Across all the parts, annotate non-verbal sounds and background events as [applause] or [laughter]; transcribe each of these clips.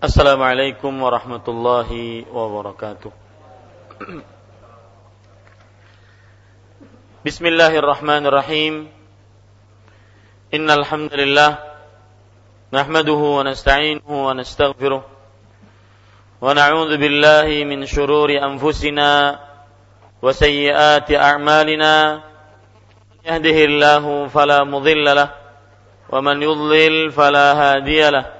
السلام عليكم ورحمة الله وبركاته. بسم الله الرحمن الرحيم. إن الحمد لله نحمده ونستعينه ونستغفره ونعوذ بالله من شرور أنفسنا وسيئات أعمالنا. يهده الله فلا مضل له ومن يضلل فلا هادي له.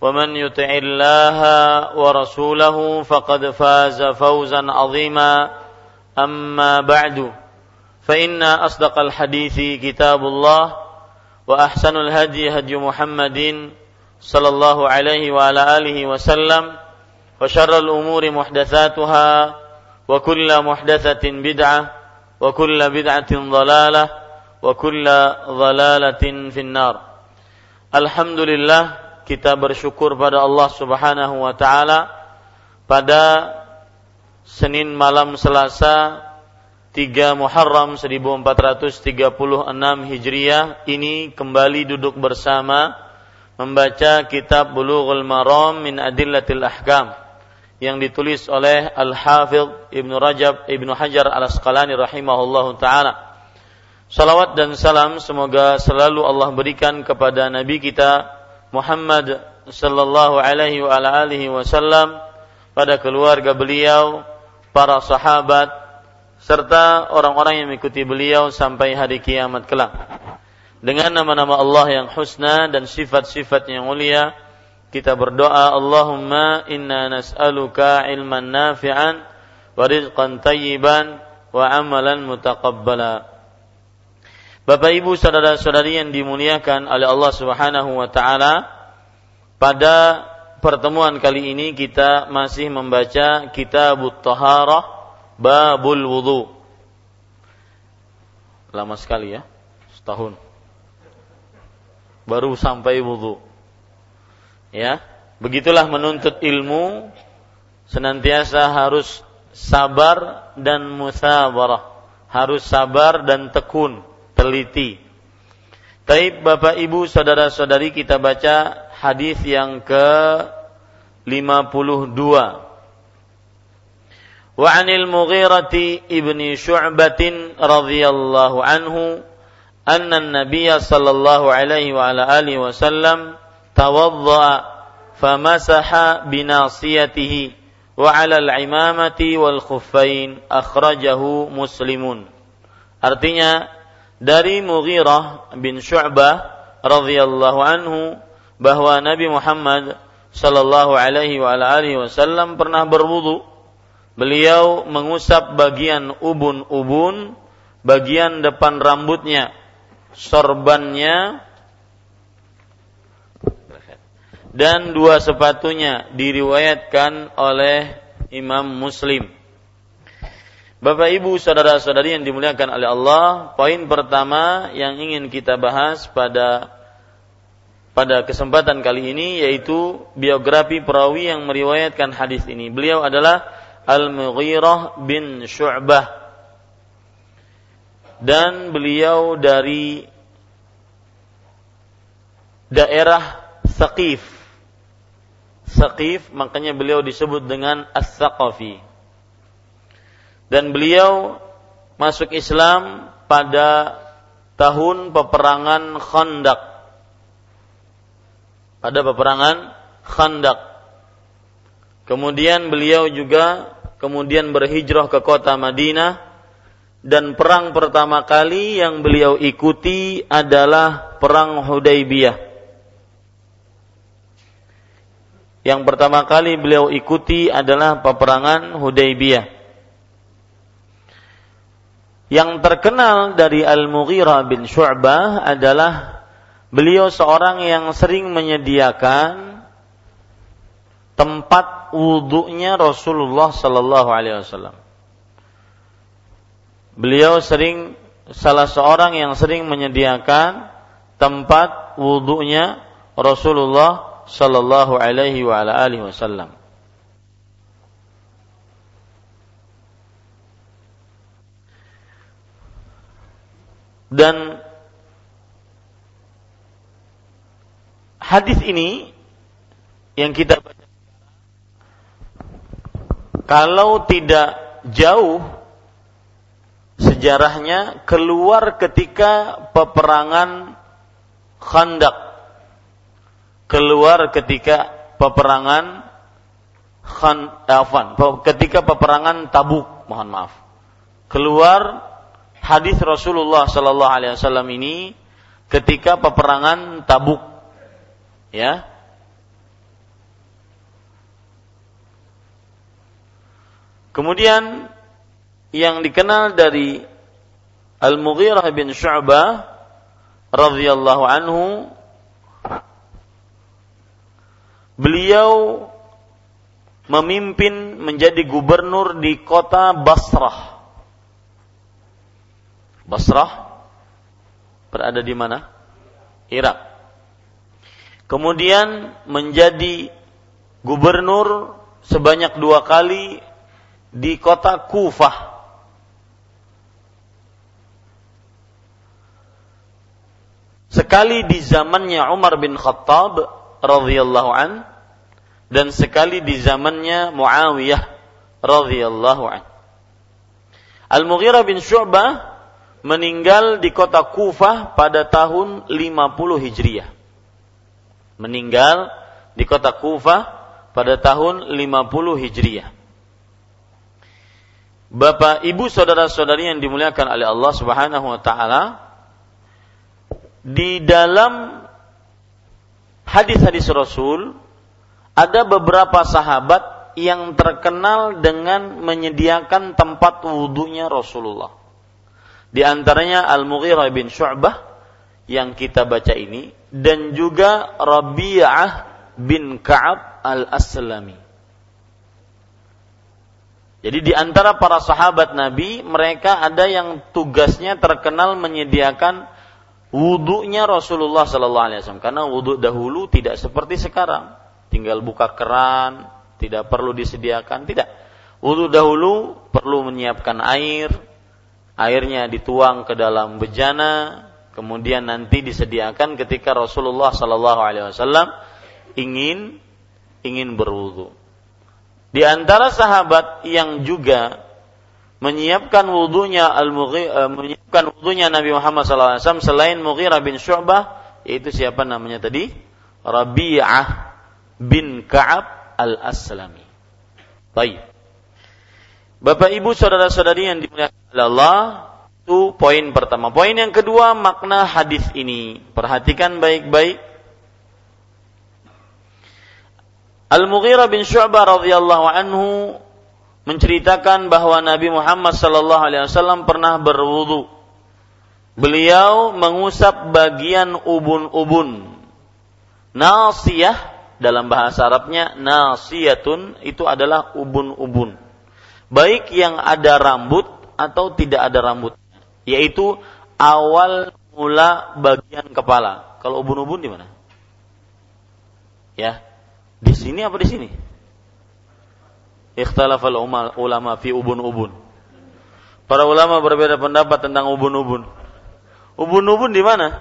ومن يطع الله ورسوله فقد فاز فوزا عظيما. أما بعد فإن أصدق الحديث كتاب الله وأحسن الهدي هدي محمد صلى الله عليه وعلى آله وسلم وشر الأمور محدثاتها وكل محدثة بدعة وكل بدعة ضلالة وكل ضلالة في النار. الحمد لله kita bersyukur pada Allah Subhanahu wa taala pada Senin malam Selasa 3 Muharram 1436 Hijriah ini kembali duduk bersama membaca kitab Bulughul Maram min Adillatil Ahkam yang ditulis oleh Al-Hafidh Ibnu Rajab Ibnu Hajar Al-Asqalani rahimahullahu taala. Salawat dan salam semoga selalu Allah berikan kepada nabi kita Muhammad sallallahu alaihi wa ala alihi wasallam pada keluarga beliau, para sahabat serta orang-orang yang mengikuti beliau sampai hari kiamat kelak. Dengan nama-nama Allah yang husna dan sifat-sifat yang mulia, kita berdoa Allahumma inna nas'aluka ilman nafi'an wa rizqan tayyiban wa amalan mutaqabbala. Bapak Ibu saudara-saudari yang dimuliakan oleh Allah Subhanahu wa taala, pada pertemuan kali ini kita masih membaca Kitabut Taharah Babul Wudu. Lama sekali ya, setahun. Baru sampai wudu. Ya, begitulah menuntut ilmu senantiasa harus sabar dan musabarah. Harus sabar dan tekun teliti. Taib Bapak Ibu saudara-saudari kita baca hadis yang ke 52. Wa 'anil Mughirah ibni Syu'bah radhiyallahu anhu anna an-nabiy sallallahu alaihi wa ala alihi wasallam tawaddaa famasaha binasiyatihi wa 'ala al-imamati wal khuffain akhrajahu muslimun artinya dari Mughirah bin Syu'bah radhiyallahu anhu bahwa Nabi Muhammad sallallahu alaihi wa alihi wasallam pernah berwudu. Beliau mengusap bagian ubun-ubun, bagian depan rambutnya, sorbannya dan dua sepatunya diriwayatkan oleh Imam Muslim. Bapak Ibu saudara-saudari yang dimuliakan oleh Allah, poin pertama yang ingin kita bahas pada pada kesempatan kali ini yaitu biografi perawi yang meriwayatkan hadis ini. Beliau adalah Al-Mughirah bin Syu'bah dan beliau dari daerah Saqif. Saqif makanya beliau disebut dengan As-Saqafi dan beliau masuk Islam pada tahun peperangan Khandaq. Pada peperangan Khandaq. Kemudian beliau juga kemudian berhijrah ke kota Madinah dan perang pertama kali yang beliau ikuti adalah perang Hudaybiyah. Yang pertama kali beliau ikuti adalah peperangan Hudaybiyah. Yang terkenal dari Al-Mughirah bin Syu'bah adalah beliau seorang yang sering menyediakan tempat wudhunya Rasulullah Sallallahu Alaihi Wasallam. Beliau sering salah seorang yang sering menyediakan tempat wudhunya Rasulullah Sallallahu Alaihi Wasallam. Dan hadis ini yang kita baca kalau tidak jauh sejarahnya keluar ketika peperangan Khandak keluar ketika peperangan Khan Afan ketika peperangan Tabuk mohon maaf. Keluar hadis Rasulullah Sallallahu Alaihi Wasallam ini ketika peperangan Tabuk ya Kemudian yang dikenal dari Al-Mughirah bin Syu'bah radhiyallahu anhu beliau memimpin menjadi gubernur di kota Basrah. Basrah berada di mana? Irak. Kemudian menjadi gubernur sebanyak dua kali di kota Kufah. Sekali di zamannya Umar bin Khattab radhiyallahu an dan sekali di zamannya Muawiyah radhiyallahu an. Al-Mughirah bin Syu'bah meninggal di kota Kufah pada tahun 50 Hijriah. Meninggal di kota Kufah pada tahun 50 Hijriah. Bapak, Ibu, saudara-saudari yang dimuliakan oleh Allah Subhanahu wa taala, di dalam hadis-hadis Rasul ada beberapa sahabat yang terkenal dengan menyediakan tempat wudhunya Rasulullah. Di antaranya Al-Mughirah bin Syu'bah yang kita baca ini dan juga Rabi'ah bin Ka'ab Al-Aslami. Jadi di antara para sahabat Nabi, mereka ada yang tugasnya terkenal menyediakan wudhunya Rasulullah Sallallahu Alaihi Wasallam. Karena wudhu dahulu tidak seperti sekarang, tinggal buka keran, tidak perlu disediakan, tidak. Wudhu dahulu perlu menyiapkan air, airnya dituang ke dalam bejana, kemudian nanti disediakan ketika Rasulullah Sallallahu Alaihi Wasallam ingin ingin berwudhu. Di antara sahabat yang juga menyiapkan wudhunya al uh, menyiapkan wudhunya Nabi Muhammad SAW selain Mughirah bin Syu'bah yaitu siapa namanya tadi Rabi'ah bin Ka'ab al-Aslami. Baik. Bapak Ibu saudara-saudari yang dimuliakan Allah, itu poin pertama. Poin yang kedua makna hadis ini. Perhatikan baik-baik Al-Mughirah bin Syu'bah radhiyallahu anhu menceritakan bahwa Nabi Muhammad sallallahu alaihi wasallam pernah berwudu. Beliau mengusap bagian ubun-ubun. Nasiyah dalam bahasa Arabnya nasiyatun itu adalah ubun-ubun. Baik yang ada rambut atau tidak ada rambut. Yaitu awal mula bagian kepala. Kalau ubun-ubun di mana? Ya, di sini apa di sini? Ikhtalafal ulama fi ubun-ubun. Para ulama berbeda pendapat tentang ubun-ubun. Ubun-ubun di mana?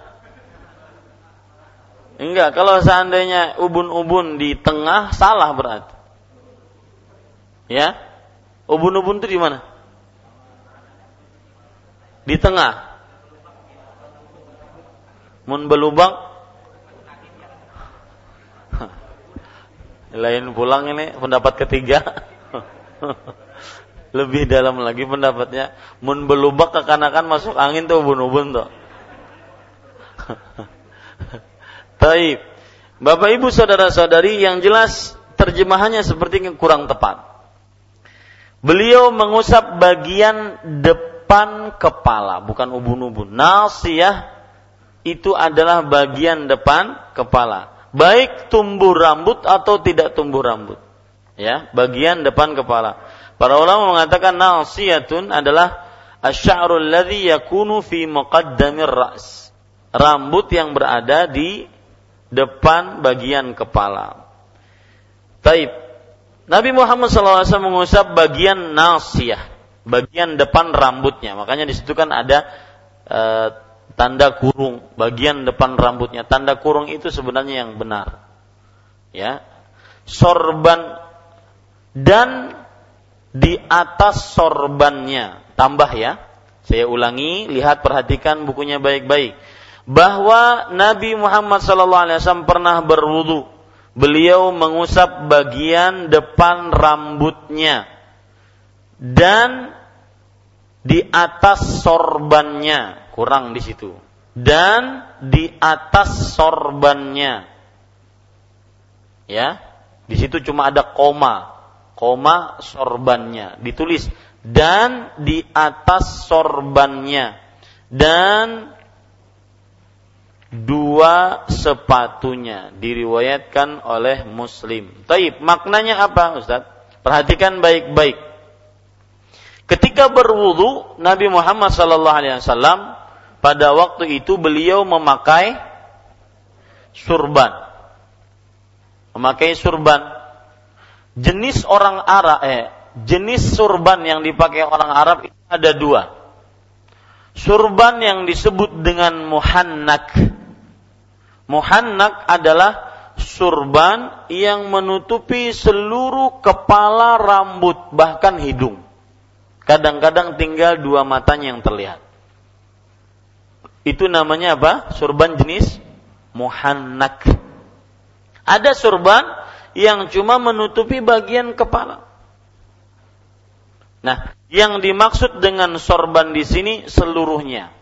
Enggak, kalau seandainya ubun-ubun di tengah salah berarti. Ya? Ubun-ubun itu di mana? Di tengah. Mun belubang [laughs] lain pulang ini pendapat ketiga [laughs] Lebih dalam lagi pendapatnya. Mun belubak kekanakan masuk angin tuh ubun-ubun tuh. [laughs] Taib. Bapak Ibu saudara-saudari yang jelas terjemahannya seperti kurang tepat. Beliau mengusap bagian depan kepala, bukan ubun-ubun. Nasiyah itu adalah bagian depan kepala. Baik tumbuh rambut atau tidak tumbuh rambut. Ya, bagian depan kepala. Para ulama mengatakan nasiyatun adalah asy'arul ladzi yakunu fi muqaddamir ra's. Rambut yang berada di depan bagian kepala. Taib. Nabi Muhammad SAW mengusap bagian nasiyah, bagian depan rambutnya. Makanya di situ kan ada e, tanda kurung, bagian depan rambutnya. Tanda kurung itu sebenarnya yang benar. Ya. Sorban dan di atas sorbannya. Tambah ya. Saya ulangi, lihat perhatikan bukunya baik-baik. Bahwa Nabi Muhammad SAW pernah berwudu beliau mengusap bagian depan rambutnya dan di atas sorbannya kurang di situ dan di atas sorbannya. Ya di situ cuma ada koma koma sorbannya ditulis dan di atas sorbannya dan dua sepatunya diriwayatkan oleh Muslim. Taib, maknanya apa, Ustaz? Perhatikan baik-baik. Ketika berwudu, Nabi Muhammad sallallahu alaihi wasallam pada waktu itu beliau memakai surban. Memakai surban. Jenis orang Arab eh jenis surban yang dipakai orang Arab itu ada dua. Surban yang disebut dengan muhannak Muhannak adalah surban yang menutupi seluruh kepala, rambut, bahkan hidung. Kadang-kadang tinggal dua matanya yang terlihat. Itu namanya apa? Surban jenis muhannak. Ada surban yang cuma menutupi bagian kepala. Nah, yang dimaksud dengan sorban di sini seluruhnya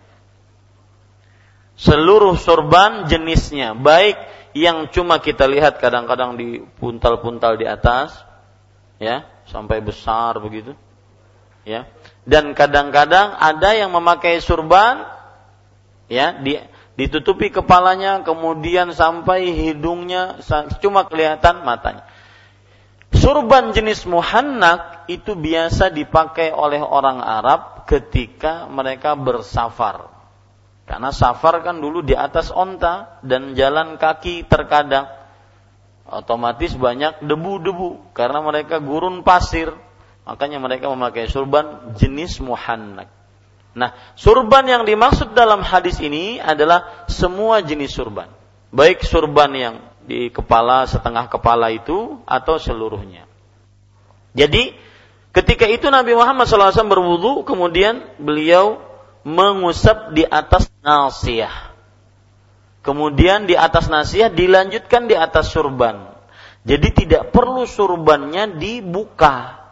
seluruh sorban jenisnya, baik yang cuma kita lihat kadang-kadang di puntal-puntal di atas, ya, sampai besar begitu, ya. Dan kadang-kadang ada yang memakai surban, ya, di, ditutupi kepalanya, kemudian sampai hidungnya, cuma kelihatan matanya. Surban jenis muhannak itu biasa dipakai oleh orang Arab ketika mereka bersafar karena safar kan dulu di atas onta dan jalan kaki terkadang otomatis banyak debu-debu karena mereka gurun pasir. Makanya mereka memakai surban jenis muhannak. Nah, surban yang dimaksud dalam hadis ini adalah semua jenis surban. Baik surban yang di kepala, setengah kepala itu atau seluruhnya. Jadi, ketika itu Nabi Muhammad SAW berwudu, kemudian beliau mengusap di atas nasiyah. Kemudian di atas nasiyah dilanjutkan di atas surban. Jadi tidak perlu surbannya dibuka.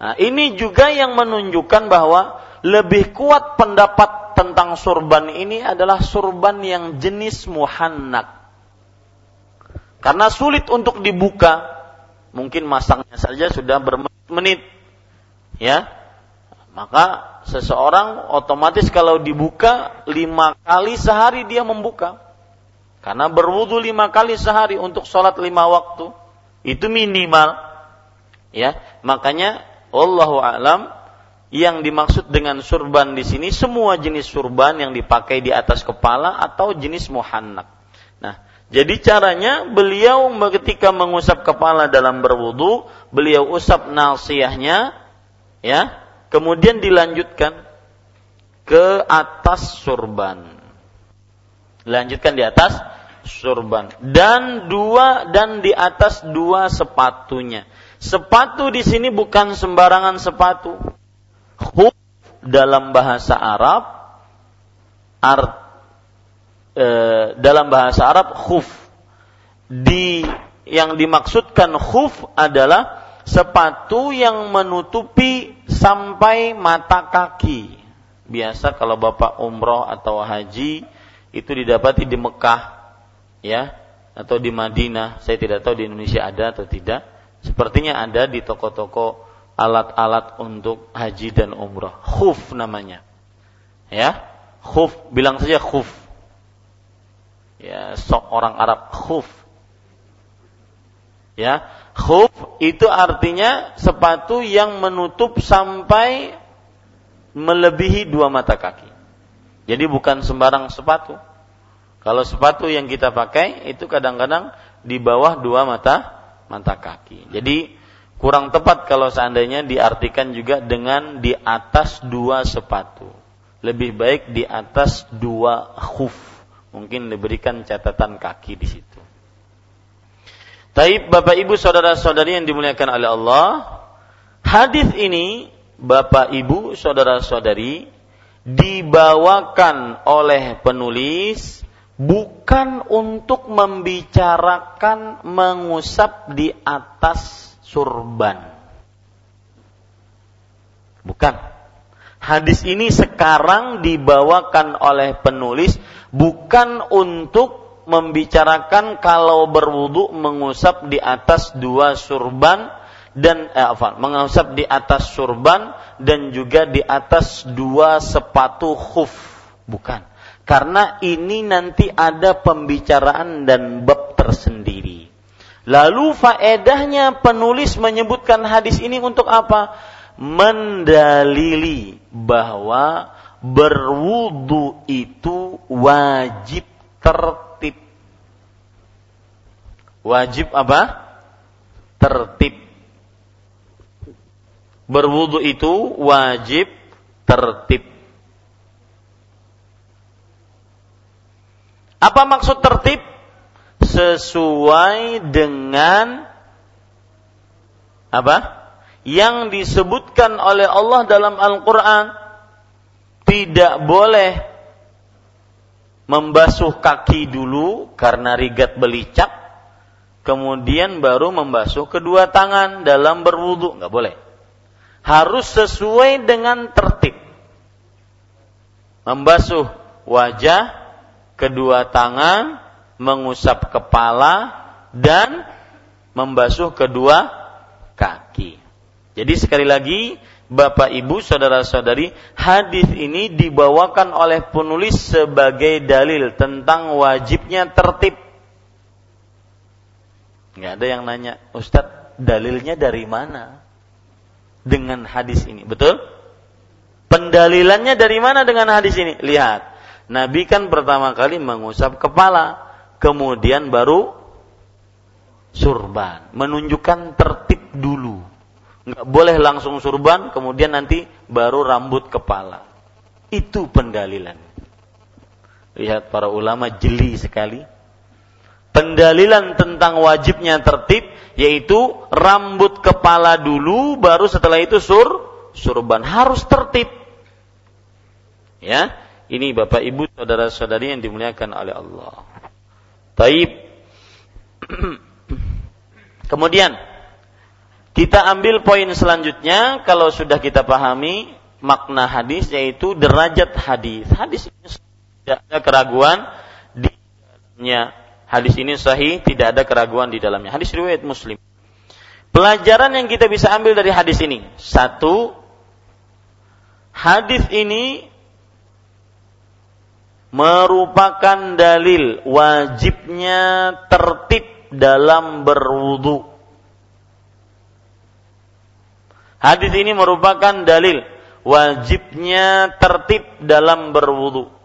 Nah, ini juga yang menunjukkan bahwa lebih kuat pendapat tentang surban ini adalah surban yang jenis muhannak. Karena sulit untuk dibuka, mungkin masangnya saja sudah bermenit. Ya, maka seseorang otomatis kalau dibuka lima kali sehari dia membuka. Karena berwudu lima kali sehari untuk sholat lima waktu. Itu minimal. Ya, makanya Allahu alam yang dimaksud dengan surban di sini semua jenis surban yang dipakai di atas kepala atau jenis muhannak. Nah, jadi caranya beliau ketika mengusap kepala dalam berwudu, beliau usap nasiyahnya ya, kemudian dilanjutkan ke atas surban. Lanjutkan di atas surban dan dua dan di atas dua sepatunya. Sepatu di sini bukan sembarangan sepatu. Khuf dalam bahasa Arab art e, dalam bahasa Arab khuf di yang dimaksudkan khuf adalah sepatu yang menutupi sampai mata kaki. Biasa kalau Bapak umroh atau haji itu didapati di Mekah ya atau di Madinah. Saya tidak tahu di Indonesia ada atau tidak. Sepertinya ada di toko-toko alat-alat untuk haji dan umroh. Khuf namanya. Ya, khuf bilang saja khuf. Ya, sok orang Arab khuf. Ya, khuf itu artinya sepatu yang menutup sampai melebihi dua mata kaki. Jadi bukan sembarang sepatu. Kalau sepatu yang kita pakai itu kadang-kadang di bawah dua mata mata kaki. Jadi kurang tepat kalau seandainya diartikan juga dengan di atas dua sepatu. Lebih baik di atas dua khuf. Mungkin diberikan catatan kaki di situ. Taib Bapak Ibu saudara-saudari yang dimuliakan oleh Allah, hadis ini Bapak Ibu saudara-saudari dibawakan oleh penulis bukan untuk membicarakan mengusap di atas surban. Bukan. Hadis ini sekarang dibawakan oleh penulis bukan untuk membicarakan kalau berwudu mengusap di atas dua surban dan eh, apa, mengusap di atas surban dan juga di atas dua sepatu khuf. Bukan karena ini nanti ada pembicaraan dan bab tersendiri. Lalu faedahnya penulis menyebutkan hadis ini untuk apa? Mendalili bahwa berwudu itu wajib tertib. Wajib apa? Tertib. Berwudu itu wajib tertib. Apa maksud tertib? Sesuai dengan apa? Yang disebutkan oleh Allah dalam Al-Quran tidak boleh membasuh kaki dulu karena rigat belicak, kemudian baru membasuh kedua tangan dalam berwudu, nggak boleh. Harus sesuai dengan tertib. Membasuh wajah, kedua tangan, mengusap kepala, dan membasuh kedua kaki. Jadi sekali lagi, Bapak Ibu, saudara-saudari, hadis ini dibawakan oleh penulis sebagai dalil tentang wajibnya tertib. Nggak ada yang nanya, Ustadz, dalilnya dari mana? Dengan hadis ini, betul? Pendalilannya dari mana dengan hadis ini? Lihat, Nabi kan pertama kali mengusap kepala, kemudian baru surban, menunjukkan tertib dulu. Nggak boleh langsung surban, kemudian nanti baru rambut kepala. Itu pendalilan. Lihat para ulama jeli sekali. Pendalilan tentang wajibnya tertib yaitu rambut kepala dulu baru setelah itu sur surban harus tertib. Ya, ini Bapak Ibu saudara-saudari yang dimuliakan oleh Allah. Taib. [clears throat] Kemudian kita ambil poin selanjutnya kalau sudah kita pahami makna hadis yaitu derajat hadis. Hadis ini tidak ada keraguan di dalamnya. Hadis ini sahih, tidak ada keraguan di dalamnya. Hadis riwayat Muslim. Pelajaran yang kita bisa ambil dari hadis ini. Satu, hadis ini merupakan dalil wajibnya tertib dalam berwudu. Hadis ini merupakan dalil wajibnya tertib dalam berwudu.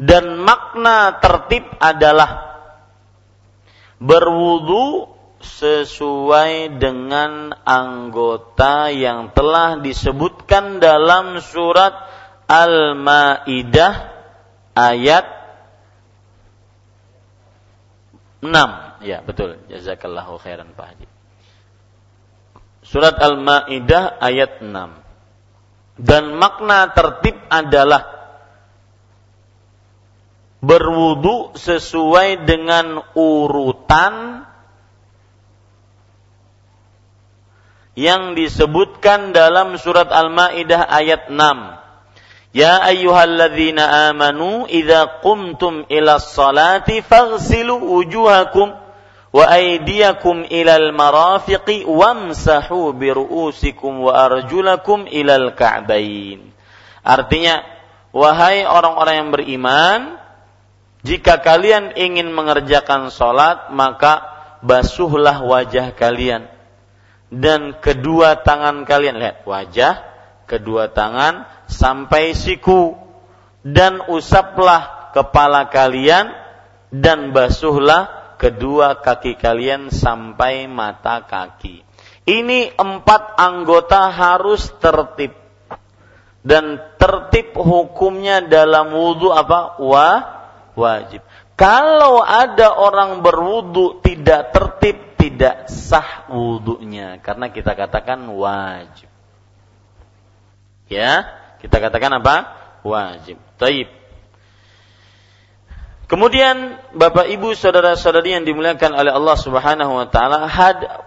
Dan makna tertib adalah berwudu sesuai dengan anggota yang telah disebutkan dalam surat Al-Maidah ayat 6. Ya, betul. Jazakallahu khairan Pak Haji. Surat Al-Maidah ayat 6. Dan makna tertib adalah berwudu sesuai dengan urutan yang disebutkan dalam surat Al-Maidah ayat 6. Ya ayyuhalladzina amanu idza qumtum ila sholati faghsilu wujuhakum wa aydiyakum ilal marafiqi wamsahu bi ru'usikum wa arjulakum ilal ka'bain. Artinya, wahai orang-orang yang beriman, jika kalian ingin mengerjakan sholat, maka basuhlah wajah kalian dan kedua tangan kalian lihat wajah, kedua tangan sampai siku dan usaplah kepala kalian dan basuhlah kedua kaki kalian sampai mata kaki. Ini empat anggota harus tertib dan tertib hukumnya dalam wudhu apa? Wa wajib. Kalau ada orang berwudhu tidak tertib tidak sah wudhunya karena kita katakan wajib. Ya, kita katakan apa? Wajib. Taib. Kemudian Bapak Ibu saudara-saudari yang dimuliakan oleh Allah Subhanahu wa taala,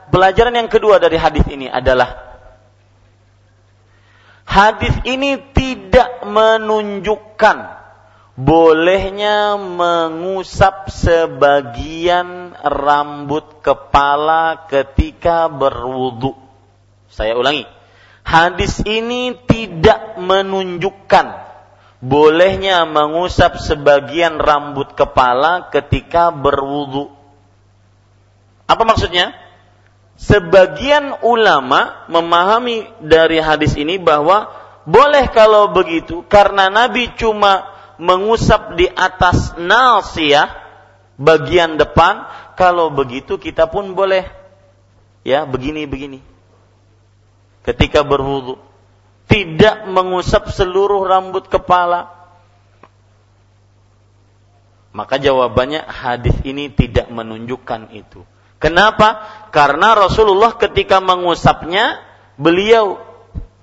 pelajaran yang kedua dari hadis ini adalah hadis ini tidak menunjukkan bolehnya mengusap sebagian rambut kepala ketika berwudu. Saya ulangi. Hadis ini tidak menunjukkan bolehnya mengusap sebagian rambut kepala ketika berwudu. Apa maksudnya? Sebagian ulama memahami dari hadis ini bahwa boleh kalau begitu karena Nabi cuma mengusap di atas nasiyah bagian depan, kalau begitu kita pun boleh ya begini-begini. Ketika berwudu, tidak mengusap seluruh rambut kepala. Maka jawabannya hadis ini tidak menunjukkan itu. Kenapa? Karena Rasulullah ketika mengusapnya, beliau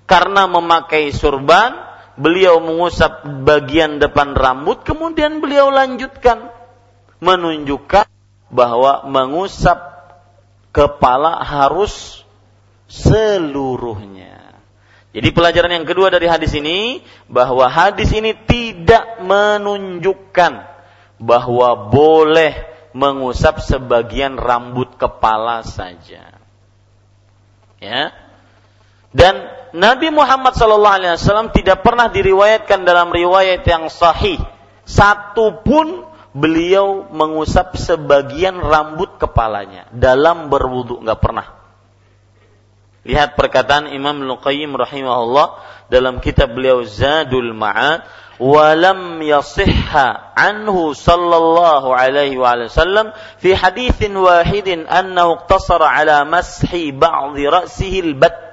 karena memakai surban, beliau mengusap bagian depan rambut, kemudian beliau lanjutkan menunjukkan bahwa mengusap kepala harus seluruhnya. Jadi pelajaran yang kedua dari hadis ini bahwa hadis ini tidak menunjukkan bahwa boleh mengusap sebagian rambut kepala saja. Ya. Dan Nabi Muhammad SAW tidak pernah diriwayatkan dalam riwayat yang sahih satu pun beliau mengusap sebagian rambut kepalanya dalam berwudu nggak pernah. Lihat perkataan Imam Luqayyim rahimahullah dalam kitab beliau Zadul Ma'ad walam yasihha anhu sallallahu alaihi wasallam fi haditsin wahidin annahu iqtasara ala mashi ba'dhi ra'sihi al-bat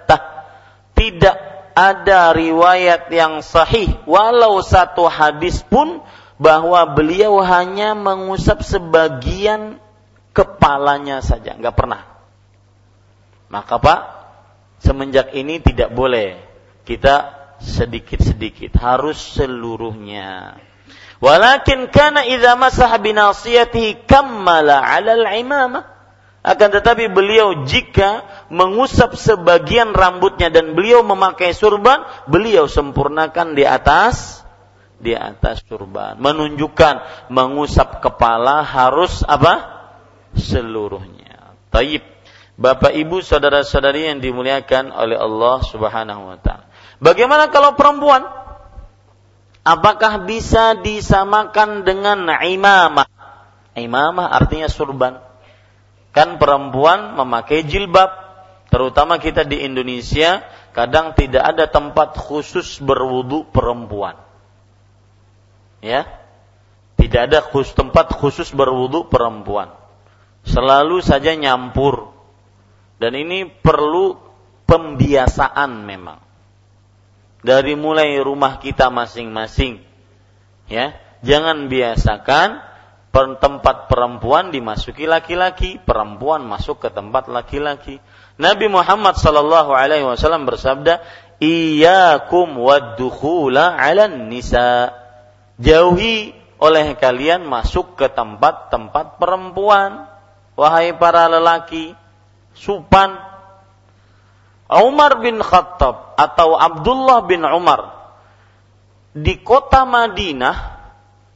tidak ada riwayat yang sahih walau satu hadis pun bahwa beliau hanya mengusap sebagian kepalanya saja, nggak pernah. Maka Pak, semenjak ini tidak boleh kita sedikit-sedikit, harus seluruhnya. Walakin kana idza masah binasiyatihi kammala 'ala al-imamah akan tetapi beliau jika mengusap sebagian rambutnya dan beliau memakai surban, beliau sempurnakan di atas di atas surban. Menunjukkan mengusap kepala harus apa? Seluruhnya. Taib. Bapak Ibu saudara-saudari yang dimuliakan oleh Allah Subhanahu wa taala. Bagaimana kalau perempuan? Apakah bisa disamakan dengan imamah? Imamah artinya surban. Kan perempuan memakai jilbab, terutama kita di Indonesia, kadang tidak ada tempat khusus berwudu perempuan. Ya, tidak ada khusus, tempat khusus berwudu perempuan. Selalu saja nyampur. Dan ini perlu pembiasaan memang. Dari mulai rumah kita masing-masing. Ya, jangan biasakan tempat perempuan dimasuki laki-laki, perempuan masuk ke tempat laki-laki. Nabi Muhammad sallallahu alaihi wasallam bersabda, "Iyyakum waddukhula 'alan nisa." Jauhi oleh kalian masuk ke tempat-tempat perempuan. Wahai para lelaki, supan. Umar bin Khattab atau Abdullah bin Umar di kota Madinah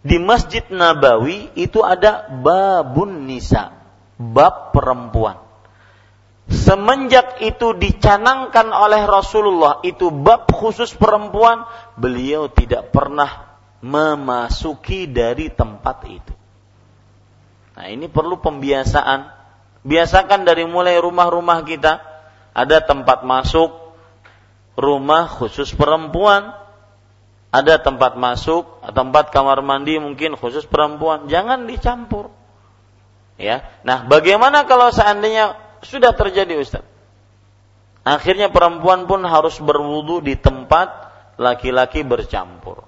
di Masjid Nabawi itu ada babun nisa, bab perempuan. Semenjak itu dicanangkan oleh Rasulullah itu bab khusus perempuan, beliau tidak pernah memasuki dari tempat itu. Nah, ini perlu pembiasaan. Biasakan dari mulai rumah-rumah kita ada tempat masuk rumah khusus perempuan, ada tempat masuk, tempat kamar mandi mungkin khusus perempuan, jangan dicampur. Ya. Nah, bagaimana kalau seandainya sudah terjadi Ustaz. Akhirnya perempuan pun harus berwudu di tempat laki-laki bercampur.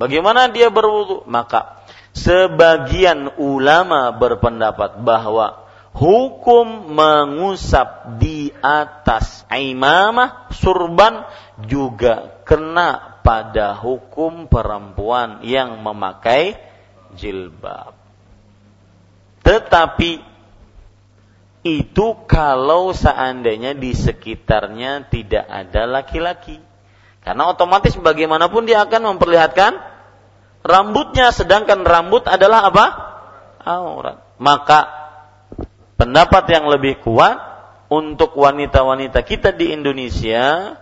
Bagaimana dia berwudu? Maka sebagian ulama berpendapat bahwa hukum mengusap di atas imamah surban juga kena pada hukum perempuan yang memakai jilbab. Tetapi itu kalau seandainya di sekitarnya tidak ada laki-laki. Karena otomatis bagaimanapun dia akan memperlihatkan rambutnya, sedangkan rambut adalah apa? Aurat. Maka pendapat yang lebih kuat untuk wanita-wanita kita di Indonesia,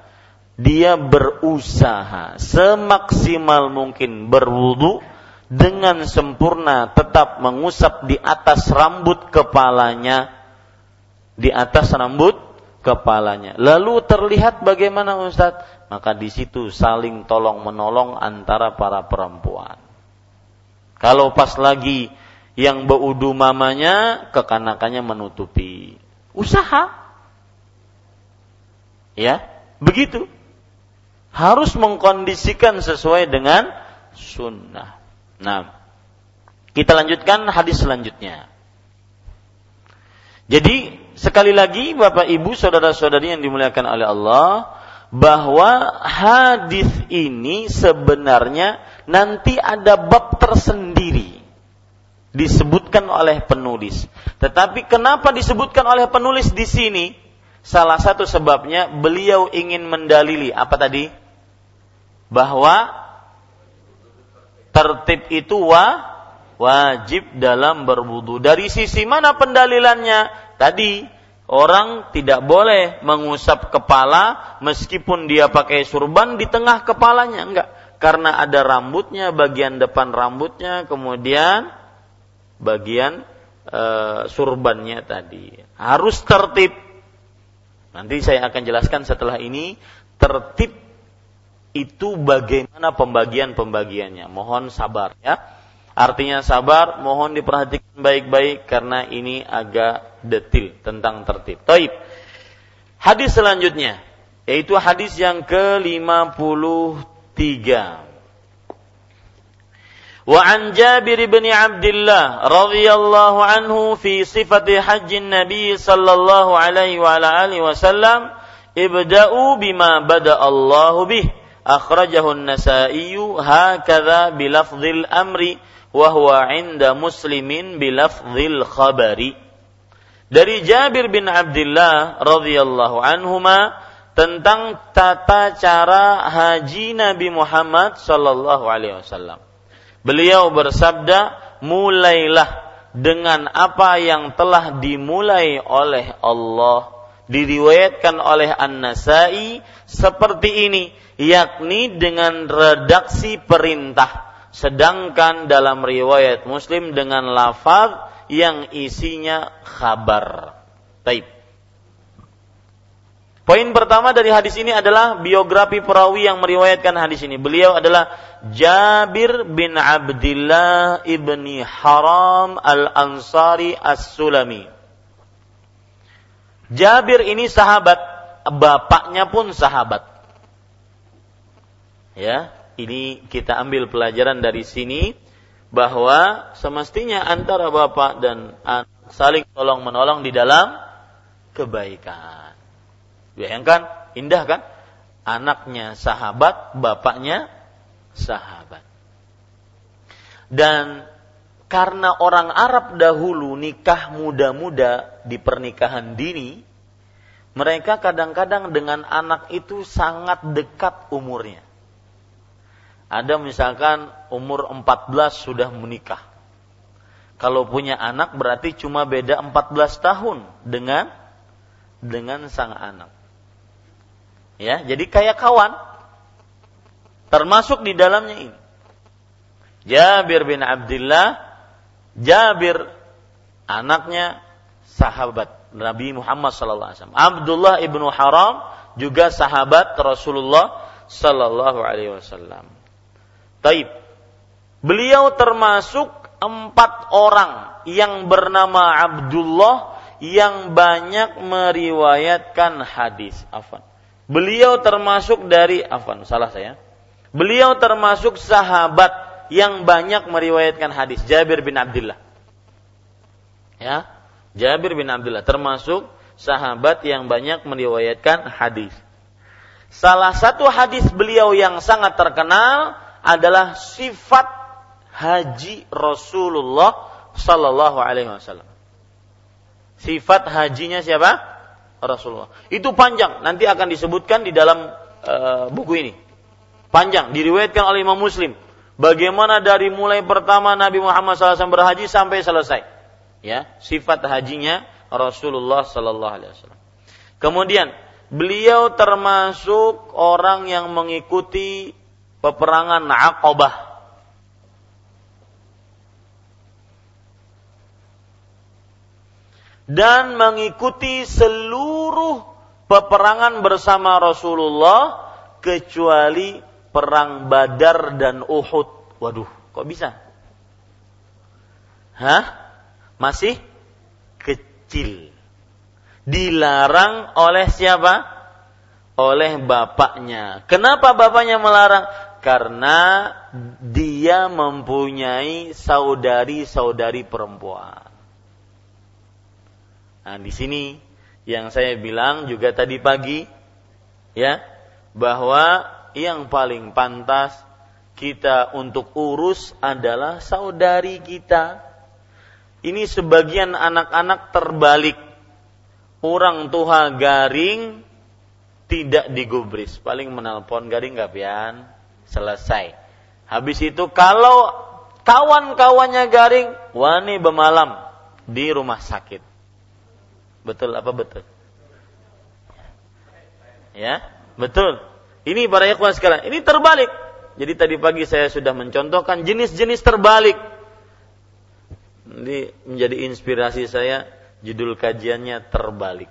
dia berusaha semaksimal mungkin berwudu dengan sempurna tetap mengusap di atas rambut kepalanya di atas rambut kepalanya. Lalu terlihat bagaimana Ustaz? Maka di situ saling tolong menolong antara para perempuan. Kalau pas lagi yang beudu mamanya, kekanakannya menutupi. Usaha. Ya, begitu. Harus mengkondisikan sesuai dengan sunnah. Nah, kita lanjutkan hadis selanjutnya. Jadi sekali lagi Bapak Ibu saudara-saudari yang dimuliakan oleh Allah bahwa hadis ini sebenarnya nanti ada bab tersendiri disebutkan oleh penulis. Tetapi kenapa disebutkan oleh penulis di sini? Salah satu sebabnya beliau ingin mendalili apa tadi? Bahwa tertib itu wa wajib dalam berwudu. Dari sisi mana pendalilannya? Tadi orang tidak boleh mengusap kepala meskipun dia pakai surban di tengah kepalanya, enggak. Karena ada rambutnya, bagian depan rambutnya, kemudian bagian e, surbannya tadi. Harus tertib. Nanti saya akan jelaskan setelah ini tertib itu bagaimana pembagian-pembagiannya. Mohon sabar ya. Artinya sabar, mohon diperhatikan baik-baik karena ini agak detil tentang tertib. Taib. Hadis selanjutnya yaitu hadis yang ke-53. Wa an Jabir bin Abdullah radhiyallahu anhu fi sifati hajjin Nabi sallallahu alaihi wa ala alihi wasallam ibda'u bima bada Allah bih akhrajahu an-Nasa'i hakadha bilafdhil amri wa huwa 'inda muslimin bilafdhil khabari dari Jabir bin Abdullah radhiyallahu anhuma tentang tata cara haji Nabi Muhammad sallallahu alaihi wasallam. Beliau bersabda, "Mulailah dengan apa yang telah dimulai oleh Allah." Diriwayatkan oleh An-Nasai seperti ini, yakni dengan redaksi perintah Sedangkan dalam riwayat Muslim dengan lafaz yang isinya khabar. Taib. Poin pertama dari hadis ini adalah biografi perawi yang meriwayatkan hadis ini. Beliau adalah Jabir bin Abdullah ibni Haram al-Ansari as-Sulami. Jabir ini sahabat, bapaknya pun sahabat. Ya, ini kita ambil pelajaran dari sini bahwa semestinya antara bapak dan anak saling tolong menolong di dalam kebaikan. Bayangkan, indah kan? Anaknya sahabat, bapaknya sahabat. Dan karena orang Arab dahulu nikah muda-muda di pernikahan dini, mereka kadang-kadang dengan anak itu sangat dekat umurnya. Ada misalkan umur 14 sudah menikah. Kalau punya anak berarti cuma beda 14 tahun dengan dengan sang anak. Ya, jadi kayak kawan. Termasuk di dalamnya ini. Jabir bin Abdullah Jabir anaknya sahabat Nabi Muhammad sallallahu alaihi wasallam. Abdullah ibnu Haram juga sahabat Rasulullah sallallahu alaihi wasallam. Taib. Beliau termasuk empat orang yang bernama Abdullah yang banyak meriwayatkan hadis. Afan. Beliau termasuk dari Afan, salah saya. Beliau termasuk sahabat yang banyak meriwayatkan hadis Jabir bin Abdullah. Ya, Jabir bin Abdullah termasuk sahabat yang banyak meriwayatkan hadis. Salah satu hadis beliau yang sangat terkenal adalah sifat haji Rasulullah sallallahu alaihi wasallam. Sifat hajinya siapa? Rasulullah. Itu panjang, nanti akan disebutkan di dalam uh, buku ini. Panjang, diriwayatkan oleh Imam Muslim Bagaimana dari mulai pertama Nabi Muhammad SAW berhaji sampai selesai. Ya, sifat hajinya Rasulullah Sallallahu Alaihi Wasallam. Kemudian beliau termasuk orang yang mengikuti peperangan Aqabah. Dan mengikuti seluruh peperangan bersama Rasulullah kecuali perang Badar dan Uhud. Waduh, kok bisa? Hah? Masih kecil. Dilarang oleh siapa? Oleh bapaknya. Kenapa bapaknya melarang? Karena dia mempunyai saudari-saudari perempuan. Nah, di sini yang saya bilang juga tadi pagi ya bahwa yang paling pantas kita untuk urus adalah saudari kita. Ini sebagian anak-anak terbalik. Orang tua garing tidak digubris. Paling menelpon garing gak pian? Selesai. Habis itu kalau kawan-kawannya garing, wani bemalam di rumah sakit. Betul apa betul? Ya, betul. Ini para ikhwan sekalian, ini terbalik. Jadi tadi pagi saya sudah mencontohkan jenis-jenis terbalik. Ini menjadi inspirasi saya judul kajiannya terbalik.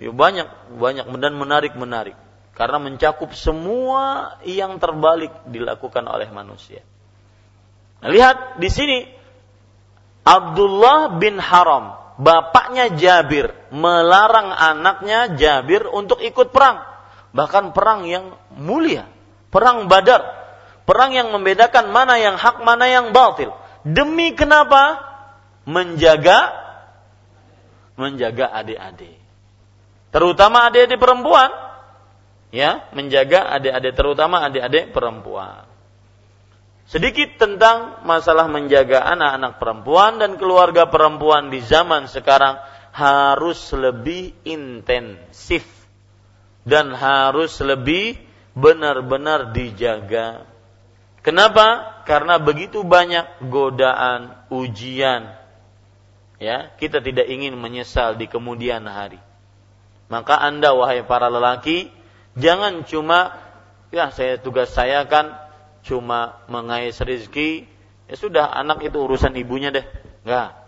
Ya, banyak banyak dan menarik menarik karena mencakup semua yang terbalik dilakukan oleh manusia. Nah, lihat di sini Abdullah bin Haram, bapaknya Jabir melarang anaknya Jabir untuk ikut perang bahkan perang yang mulia, perang Badar, perang yang membedakan mana yang hak, mana yang batil. Demi kenapa? Menjaga menjaga adik-adik. Terutama adik-adik perempuan. Ya, menjaga adik-adik terutama adik-adik perempuan. Sedikit tentang masalah menjaga anak-anak perempuan dan keluarga perempuan di zaman sekarang harus lebih intensif dan harus lebih benar-benar dijaga. Kenapa? Karena begitu banyak godaan, ujian. Ya, kita tidak ingin menyesal di kemudian hari. Maka Anda wahai para lelaki, jangan cuma ya saya tugas saya kan cuma mengais rezeki, ya sudah anak itu urusan ibunya deh. Enggak.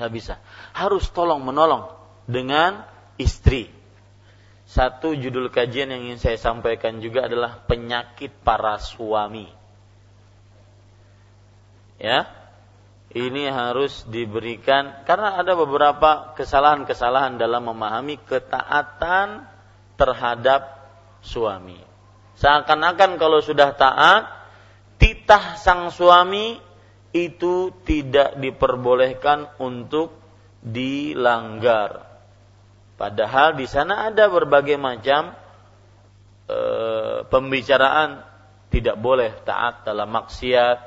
Enggak bisa. Harus tolong menolong dengan istri satu judul kajian yang ingin saya sampaikan juga adalah penyakit para suami. Ya. Ini harus diberikan karena ada beberapa kesalahan-kesalahan dalam memahami ketaatan terhadap suami. Seakan-akan kalau sudah taat, titah sang suami itu tidak diperbolehkan untuk dilanggar Padahal di sana ada berbagai macam e, pembicaraan tidak boleh taat dalam maksiat,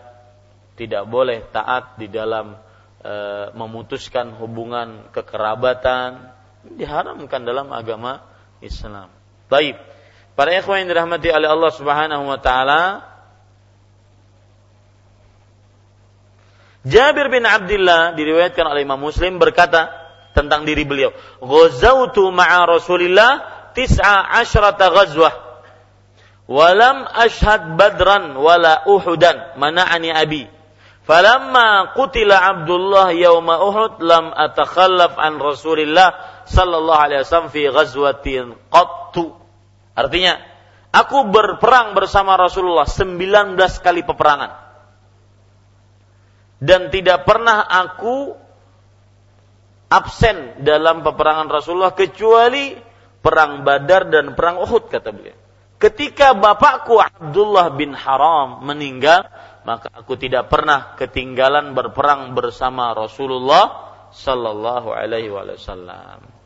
tidak boleh taat di dalam e, memutuskan hubungan kekerabatan, diharamkan dalam agama Islam. Baik. Para ikhwan yang dirahmati oleh Allah Subhanahu wa taala, Jabir bin Abdullah diriwayatkan oleh Imam Muslim berkata tentang diri beliau, "Ghazautu ma'a Rasulillah tis'a asyrata ghazwah. Walam ashhad badran wala uhudan mana'ani abi. Falamma qutila Abdullah yawma Uhud lam atakhallaf an Rasulillah sallallahu alaihi wasallam fi ghazwatin qattu." Artinya, aku berperang bersama Rasulullah 19 kali peperangan dan tidak pernah aku absen dalam peperangan Rasulullah kecuali perang Badar dan perang Uhud kata beliau. Ketika bapakku Abdullah bin Haram meninggal, maka aku tidak pernah ketinggalan berperang bersama Rasulullah sallallahu alaihi wasallam.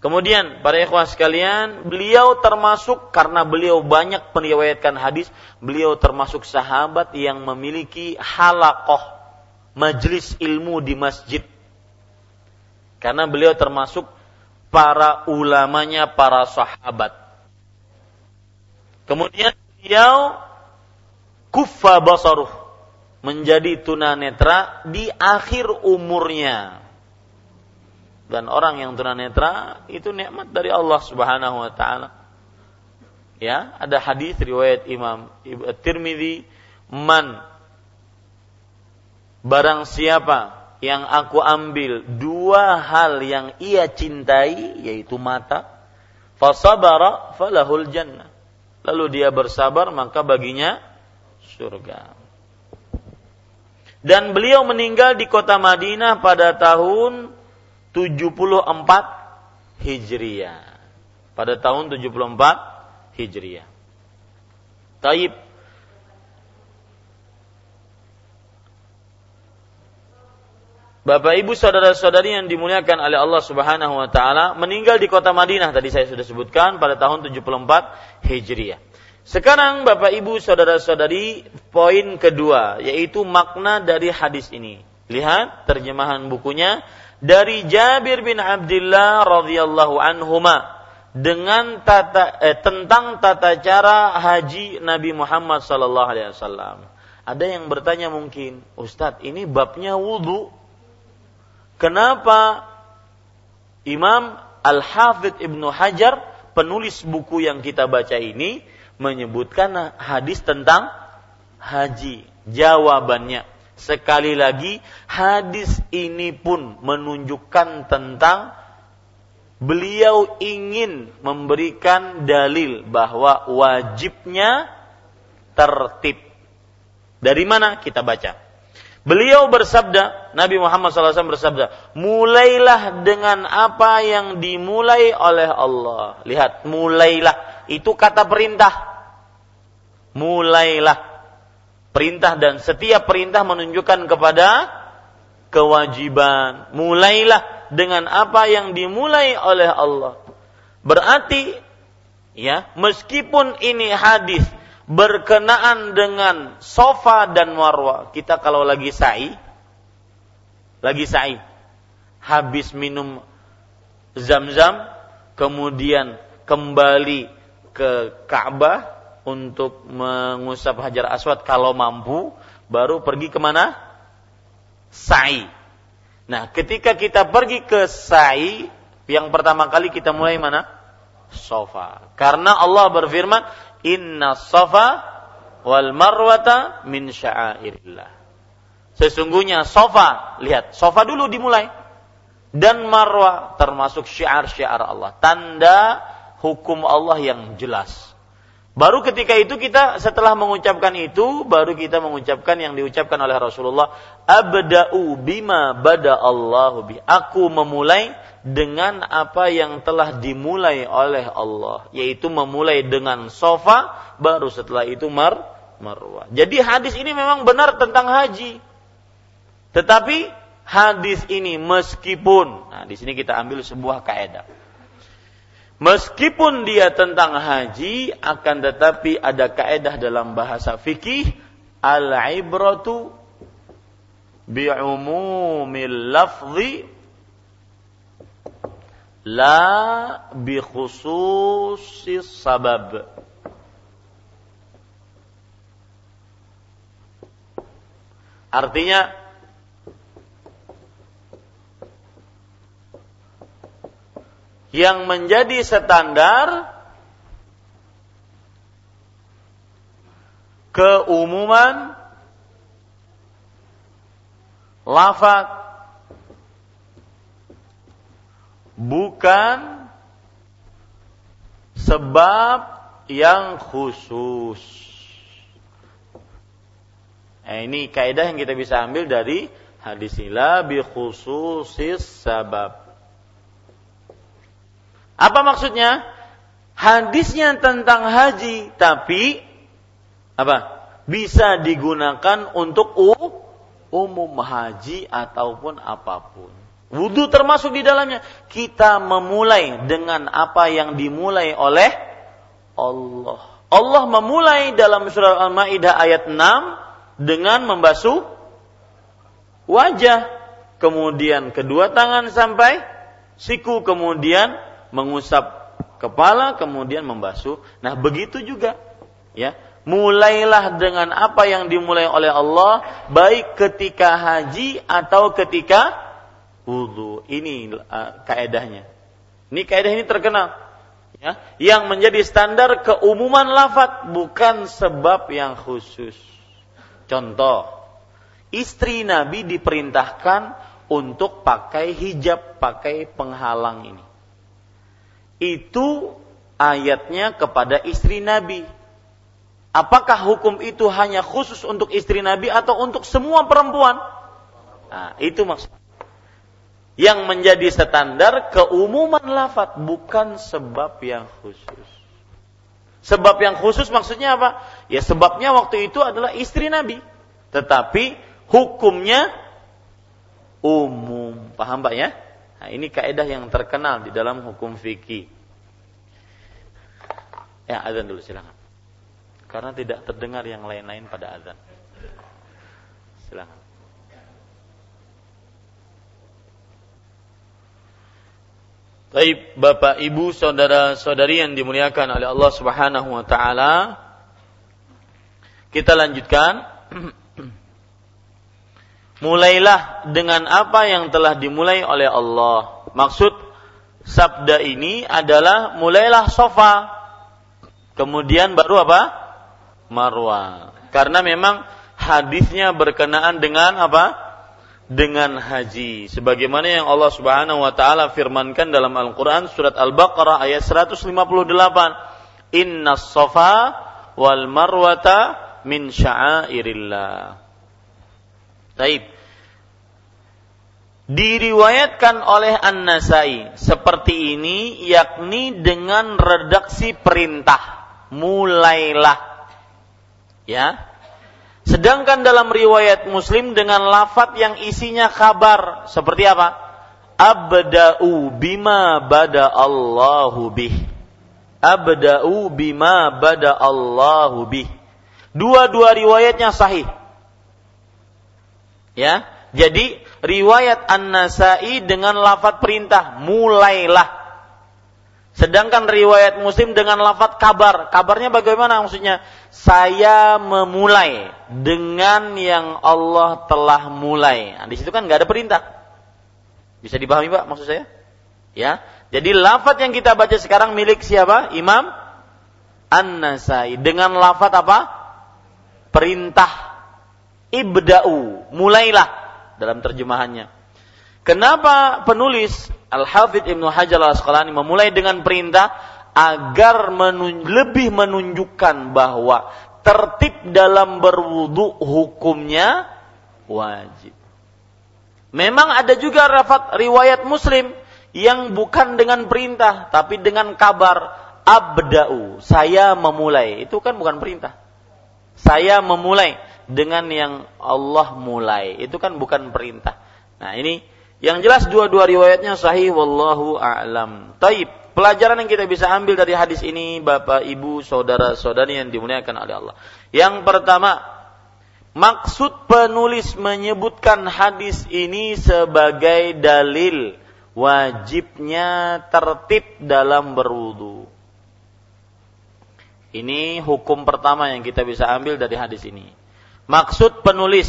Kemudian para ikhwah sekalian, beliau termasuk karena beliau banyak meriwayatkan hadis, beliau termasuk sahabat yang memiliki halakoh majlis ilmu di masjid. Karena beliau termasuk para ulamanya para sahabat. Kemudian beliau kufa basaruh menjadi tunanetra di akhir umurnya dan orang yang tunanetra itu nikmat dari Allah Subhanahu wa taala. Ya, ada hadis riwayat Imam Tirmidzi, "Man barang siapa yang aku ambil dua hal yang ia cintai yaitu mata, fasabara falahul jannah." Lalu dia bersabar maka baginya surga. Dan beliau meninggal di kota Madinah pada tahun 74 Hijriah. Pada tahun 74 Hijriah. Taib. Bapak Ibu saudara-saudari yang dimuliakan oleh Allah Subhanahu wa taala meninggal di kota Madinah tadi saya sudah sebutkan pada tahun 74 Hijriah. Sekarang Bapak Ibu saudara-saudari poin kedua yaitu makna dari hadis ini. Lihat terjemahan bukunya dari Jabir bin Abdullah radhiyallahu anhuma dengan tata eh, tentang tata cara haji Nabi Muhammad sallallahu alaihi wasallam. Ada yang bertanya mungkin, Ustadz ini babnya wudhu. Kenapa Imam Al-Hafidh Ibnu Hajar, penulis buku yang kita baca ini, menyebutkan hadis tentang haji? Jawabannya, Sekali lagi, hadis ini pun menunjukkan tentang beliau ingin memberikan dalil bahwa wajibnya tertib. Dari mana kita baca? Beliau bersabda, Nabi Muhammad SAW bersabda, mulailah dengan apa yang dimulai oleh Allah. Lihat, mulailah. Itu kata perintah. Mulailah perintah dan setiap perintah menunjukkan kepada kewajiban. Mulailah dengan apa yang dimulai oleh Allah. Berarti ya, meskipun ini hadis berkenaan dengan sofa dan marwah, kita kalau lagi sa'i lagi sa'i habis minum zam-zam kemudian kembali ke Ka'bah untuk mengusap hajar aswad kalau mampu, baru pergi ke mana? Sa'i. Nah, ketika kita pergi ke sa'i, yang pertama kali kita mulai mana? Sofa. Karena Allah berfirman, Inna sofa wal marwata min sya'airillah. Sesungguhnya sofa, lihat, sofa dulu dimulai. Dan marwah termasuk syiar-syiar Allah. Tanda hukum Allah yang jelas Baru ketika itu kita setelah mengucapkan itu, baru kita mengucapkan yang diucapkan oleh Rasulullah, abda'u bima bada Allahu bi. Aku memulai dengan apa yang telah dimulai oleh Allah, yaitu memulai dengan sofa, baru setelah itu mar marwah. Jadi hadis ini memang benar tentang haji. Tetapi hadis ini meskipun, nah di sini kita ambil sebuah kaidah Meskipun dia tentang haji, akan tetapi ada kaedah dalam bahasa fikih al-ibratu bi'umumil lafzi la bi khususis sabab. Artinya yang menjadi standar keumuman lafaz bukan sebab yang khusus. Nah, ini kaidah yang kita bisa ambil dari hadis ila bi khususis sabab. Apa maksudnya? Hadisnya tentang haji, tapi apa? Bisa digunakan untuk umum haji ataupun apa pun. Wudhu termasuk di dalamnya. Kita memulai dengan apa yang dimulai oleh Allah. Allah memulai dalam surah Al-Maidah ayat 6 dengan membasuh wajah, kemudian kedua tangan sampai siku, kemudian mengusap kepala, kemudian membasuh. Nah, begitu juga ya. Mulailah dengan apa yang dimulai oleh Allah, baik ketika haji atau ketika wudhu. Ini uh, kaedahnya. Ini kaedah ini terkenal. Ya, yang menjadi standar keumuman lafat bukan sebab yang khusus. Contoh, istri Nabi diperintahkan untuk pakai hijab, pakai penghalang ini. Itu ayatnya kepada istri Nabi. Apakah hukum itu hanya khusus untuk istri Nabi atau untuk semua perempuan? Nah, itu maksud. Yang menjadi standar keumuman lafat bukan sebab yang khusus. Sebab yang khusus maksudnya apa? Ya sebabnya waktu itu adalah istri Nabi. Tetapi hukumnya umum. Paham Pak ya? Nah, ini kaidah yang terkenal di dalam hukum fikih. Ya, azan dulu silakan. Karena tidak terdengar yang lain-lain pada azan. Silakan. Baik, Bapak, Ibu, saudara-saudari yang dimuliakan oleh Allah Subhanahu wa taala. Kita lanjutkan. [clears throat] Mulailah dengan apa yang telah dimulai oleh Allah. Maksud sabda ini adalah mulailah sofa. Kemudian baru apa? Marwah. Karena memang hadisnya berkenaan dengan apa? dengan haji sebagaimana yang Allah Subhanahu wa taala firmankan dalam Al-Qur'an surat Al-Baqarah ayat 158 Inna safa wal marwata min sya'airillah Taib Diriwayatkan oleh An-Nasai seperti ini yakni dengan redaksi perintah mulailah ya Sedangkan dalam riwayat Muslim dengan lafat yang isinya kabar seperti apa? Abda'u bima bada Allahu bih. Abda'u bima bada Allahu bih. Dua-dua riwayatnya sahih. Ya, jadi riwayat An-Nasai dengan lafat perintah mulailah Sedangkan riwayat Muslim dengan lafat kabar. Kabarnya bagaimana maksudnya? Saya memulai dengan yang Allah telah mulai. Nah, di situ kan nggak ada perintah. Bisa dipahami Pak maksud saya? Ya. Jadi lafat yang kita baca sekarang milik siapa? Imam An-Nasai. Dengan lafat apa? Perintah. Ibda'u. Mulailah dalam terjemahannya. Kenapa penulis Al-Hafidh Ibnu Hajar Al-Asqalani memulai dengan perintah agar menun lebih menunjukkan bahwa tertib dalam berwudu hukumnya wajib. Memang ada juga rafat riwayat Muslim yang bukan dengan perintah tapi dengan kabar abda'u, saya memulai. Itu kan bukan perintah. Saya memulai dengan yang Allah mulai. Itu kan bukan perintah. Nah, ini yang jelas dua-dua riwayatnya sahih wallahu a'lam. Taib. pelajaran yang kita bisa ambil dari hadis ini Bapak, Ibu, saudara-saudari yang dimuliakan oleh Allah. Yang pertama, maksud penulis menyebutkan hadis ini sebagai dalil wajibnya tertib dalam berwudu. Ini hukum pertama yang kita bisa ambil dari hadis ini. Maksud penulis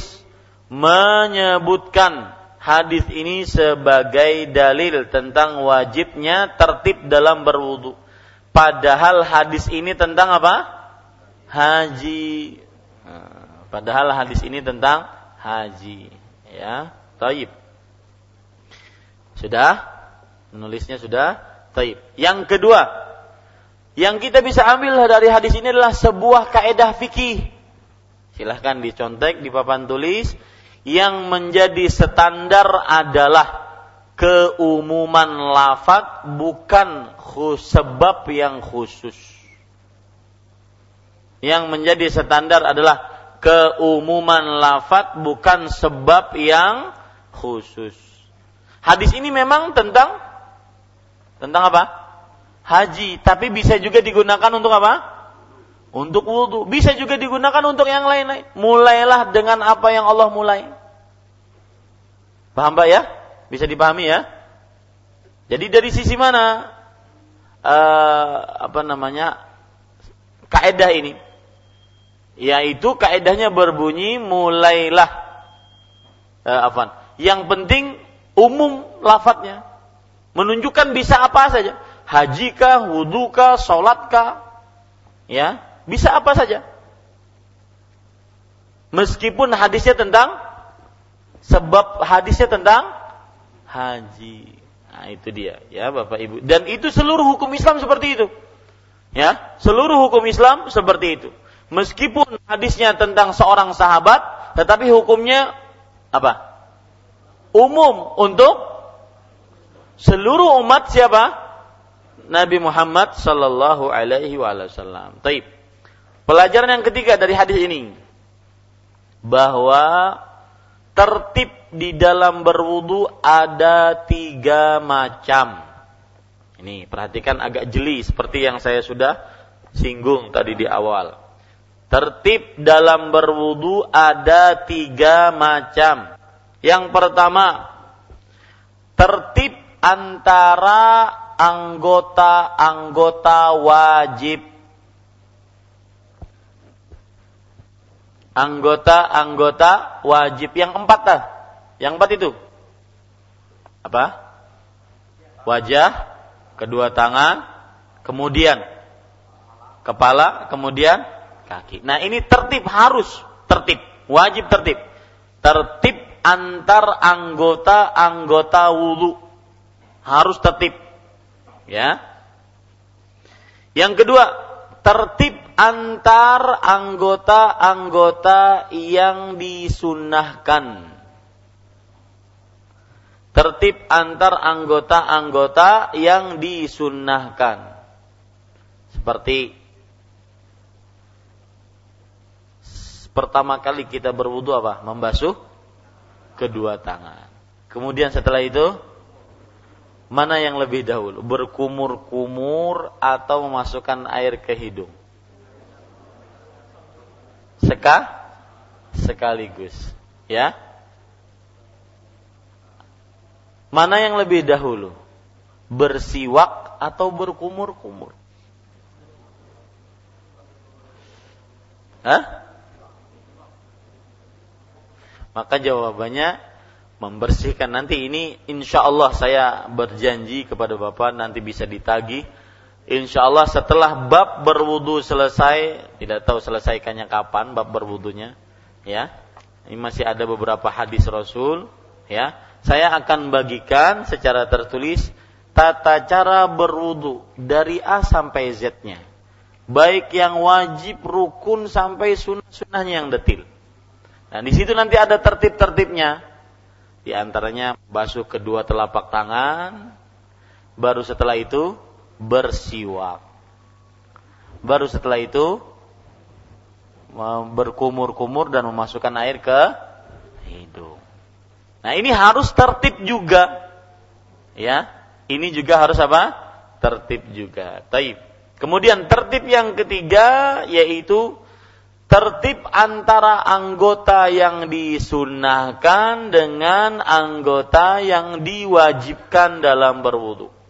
menyebutkan hadis ini sebagai dalil tentang wajibnya tertib dalam berwudu. Padahal hadis ini tentang apa? Haji. Padahal hadis ini tentang haji. Ya, taib. Sudah? Nulisnya sudah? Taib. Yang kedua, yang kita bisa ambil dari hadis ini adalah sebuah kaedah fikih. Silahkan dicontek di papan tulis yang menjadi standar adalah keumuman lafaz bukan sebab yang khusus. Yang menjadi standar adalah keumuman lafaz bukan sebab yang khusus. Hadis ini memang tentang tentang apa? Haji, tapi bisa juga digunakan untuk apa? Untuk wudhu. Bisa juga digunakan untuk yang lain-lain. Mulailah dengan apa yang Allah mulai. Paham Pak ya? Bisa dipahami ya? Jadi dari sisi mana uh, apa namanya kaedah ini? Yaitu kaedahnya berbunyi mulailah uh, apa? Yang penting umum lafadznya menunjukkan bisa apa saja. Hajikah, wudukah, sholatkah, ya bisa apa saja. Meskipun hadisnya tentang sebab hadisnya tentang haji. Nah, itu dia ya Bapak Ibu. Dan itu seluruh hukum Islam seperti itu. Ya, seluruh hukum Islam seperti itu. Meskipun hadisnya tentang seorang sahabat, tetapi hukumnya apa? Umum untuk seluruh umat siapa? Nabi Muhammad sallallahu alaihi wasallam. Taib. Pelajaran yang ketiga dari hadis ini bahwa tertib di dalam berwudu ada tiga macam. Ini perhatikan agak jeli seperti yang saya sudah singgung tadi di awal. Tertib dalam berwudu ada tiga macam. Yang pertama, tertib antara anggota-anggota wajib anggota-anggota wajib yang empat lah. Yang empat itu apa? Wajah, kedua tangan, kemudian kepala, kemudian kaki. Nah ini tertib harus tertib, wajib tertib. Tertib antar anggota-anggota wudhu harus tertib. Ya. Yang kedua, tertib antar anggota-anggota yang disunahkan. Tertib antar anggota-anggota yang disunahkan. Seperti pertama kali kita berwudu apa? Membasuh kedua tangan. Kemudian setelah itu mana yang lebih dahulu? Berkumur-kumur atau memasukkan air ke hidung? Seka sekaligus ya. Mana yang lebih dahulu? Bersiwak atau berkumur-kumur? Hah? Maka jawabannya membersihkan. Nanti ini insya Allah saya berjanji kepada Bapak nanti bisa ditagi Insya Allah setelah bab berwudu selesai, tidak tahu selesaikannya kapan bab berwudunya, ya. Ini masih ada beberapa hadis Rasul, ya. Saya akan bagikan secara tertulis tata cara berwudu dari A sampai Z-nya. Baik yang wajib, rukun sampai sunnah-sunnahnya yang detil. Nah, di situ nanti ada tertib-tertibnya. Di antaranya basuh kedua telapak tangan, baru setelah itu bersiwak. Baru setelah itu berkumur-kumur dan memasukkan air ke hidung. Nah, ini harus tertib juga. Ya. Ini juga harus apa? tertib juga. Taib. Kemudian tertib yang ketiga yaitu tertib antara anggota yang disunahkan dengan anggota yang diwajibkan dalam berwudu.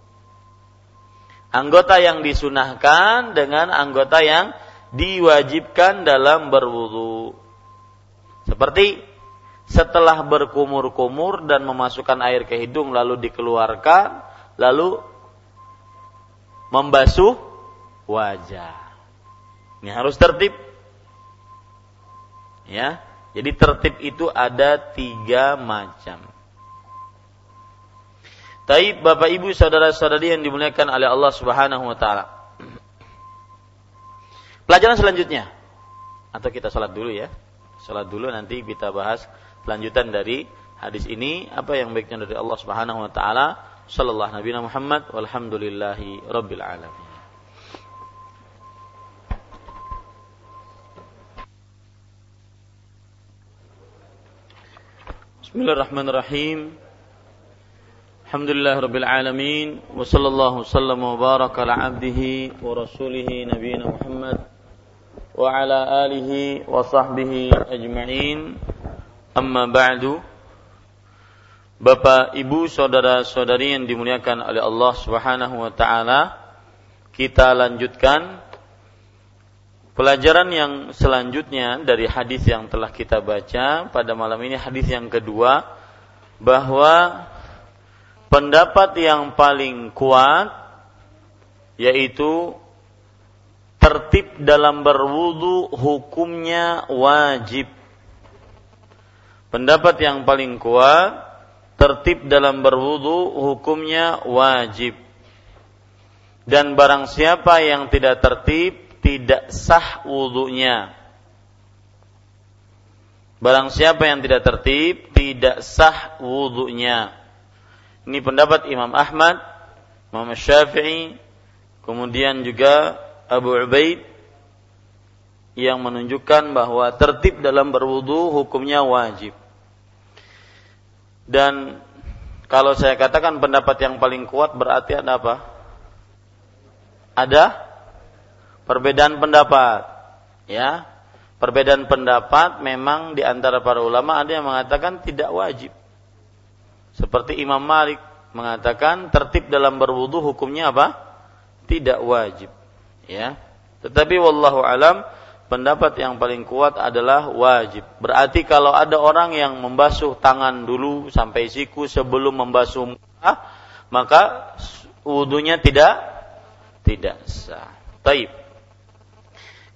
Anggota yang disunahkan dengan anggota yang diwajibkan dalam berwudu. Seperti setelah berkumur-kumur dan memasukkan air ke hidung lalu dikeluarkan, lalu membasuh wajah. Ini harus tertib. Ya, jadi tertib itu ada tiga macam. Taib Bapak Ibu saudara-saudari yang dimuliakan oleh Allah Subhanahu wa taala. Pelajaran selanjutnya atau kita salat dulu ya. Salat dulu nanti kita bahas lanjutan dari hadis ini apa yang baiknya dari Allah Subhanahu wa taala sallallahu nabi Muhammad walhamdulillahi rabbil alamin. Bismillahirrahmanirrahim. Wa sallallahu sallam wa baraka ala abdihi wa rasulihi nabiyina Muhammad wa ala alihi wa sahbihi ajma'in. Amma ba'du. Bapak, Ibu, saudara-saudari yang dimuliakan oleh Allah Subhanahu wa taala, kita lanjutkan pelajaran yang selanjutnya dari hadis yang telah kita baca pada malam ini hadis yang kedua bahwa pendapat yang paling kuat yaitu tertib dalam berwudu hukumnya wajib. Pendapat yang paling kuat tertib dalam berwudu hukumnya wajib. Dan barang siapa yang tidak tertib tidak sah wudunya. Barang siapa yang tidak tertib tidak sah wudunya. Ini pendapat Imam Ahmad, Imam Syafi'i, kemudian juga Abu Ubaid yang menunjukkan bahwa tertib dalam berwudu hukumnya wajib. Dan kalau saya katakan pendapat yang paling kuat berarti ada apa? Ada perbedaan pendapat. Ya. Perbedaan pendapat memang di antara para ulama ada yang mengatakan tidak wajib. Seperti Imam Malik mengatakan tertib dalam berwudu hukumnya apa? Tidak wajib. Ya. Tetapi wallahu alam pendapat yang paling kuat adalah wajib. Berarti kalau ada orang yang membasuh tangan dulu sampai siku sebelum membasuh muka, maka wudhunya tidak tidak sah. Taib.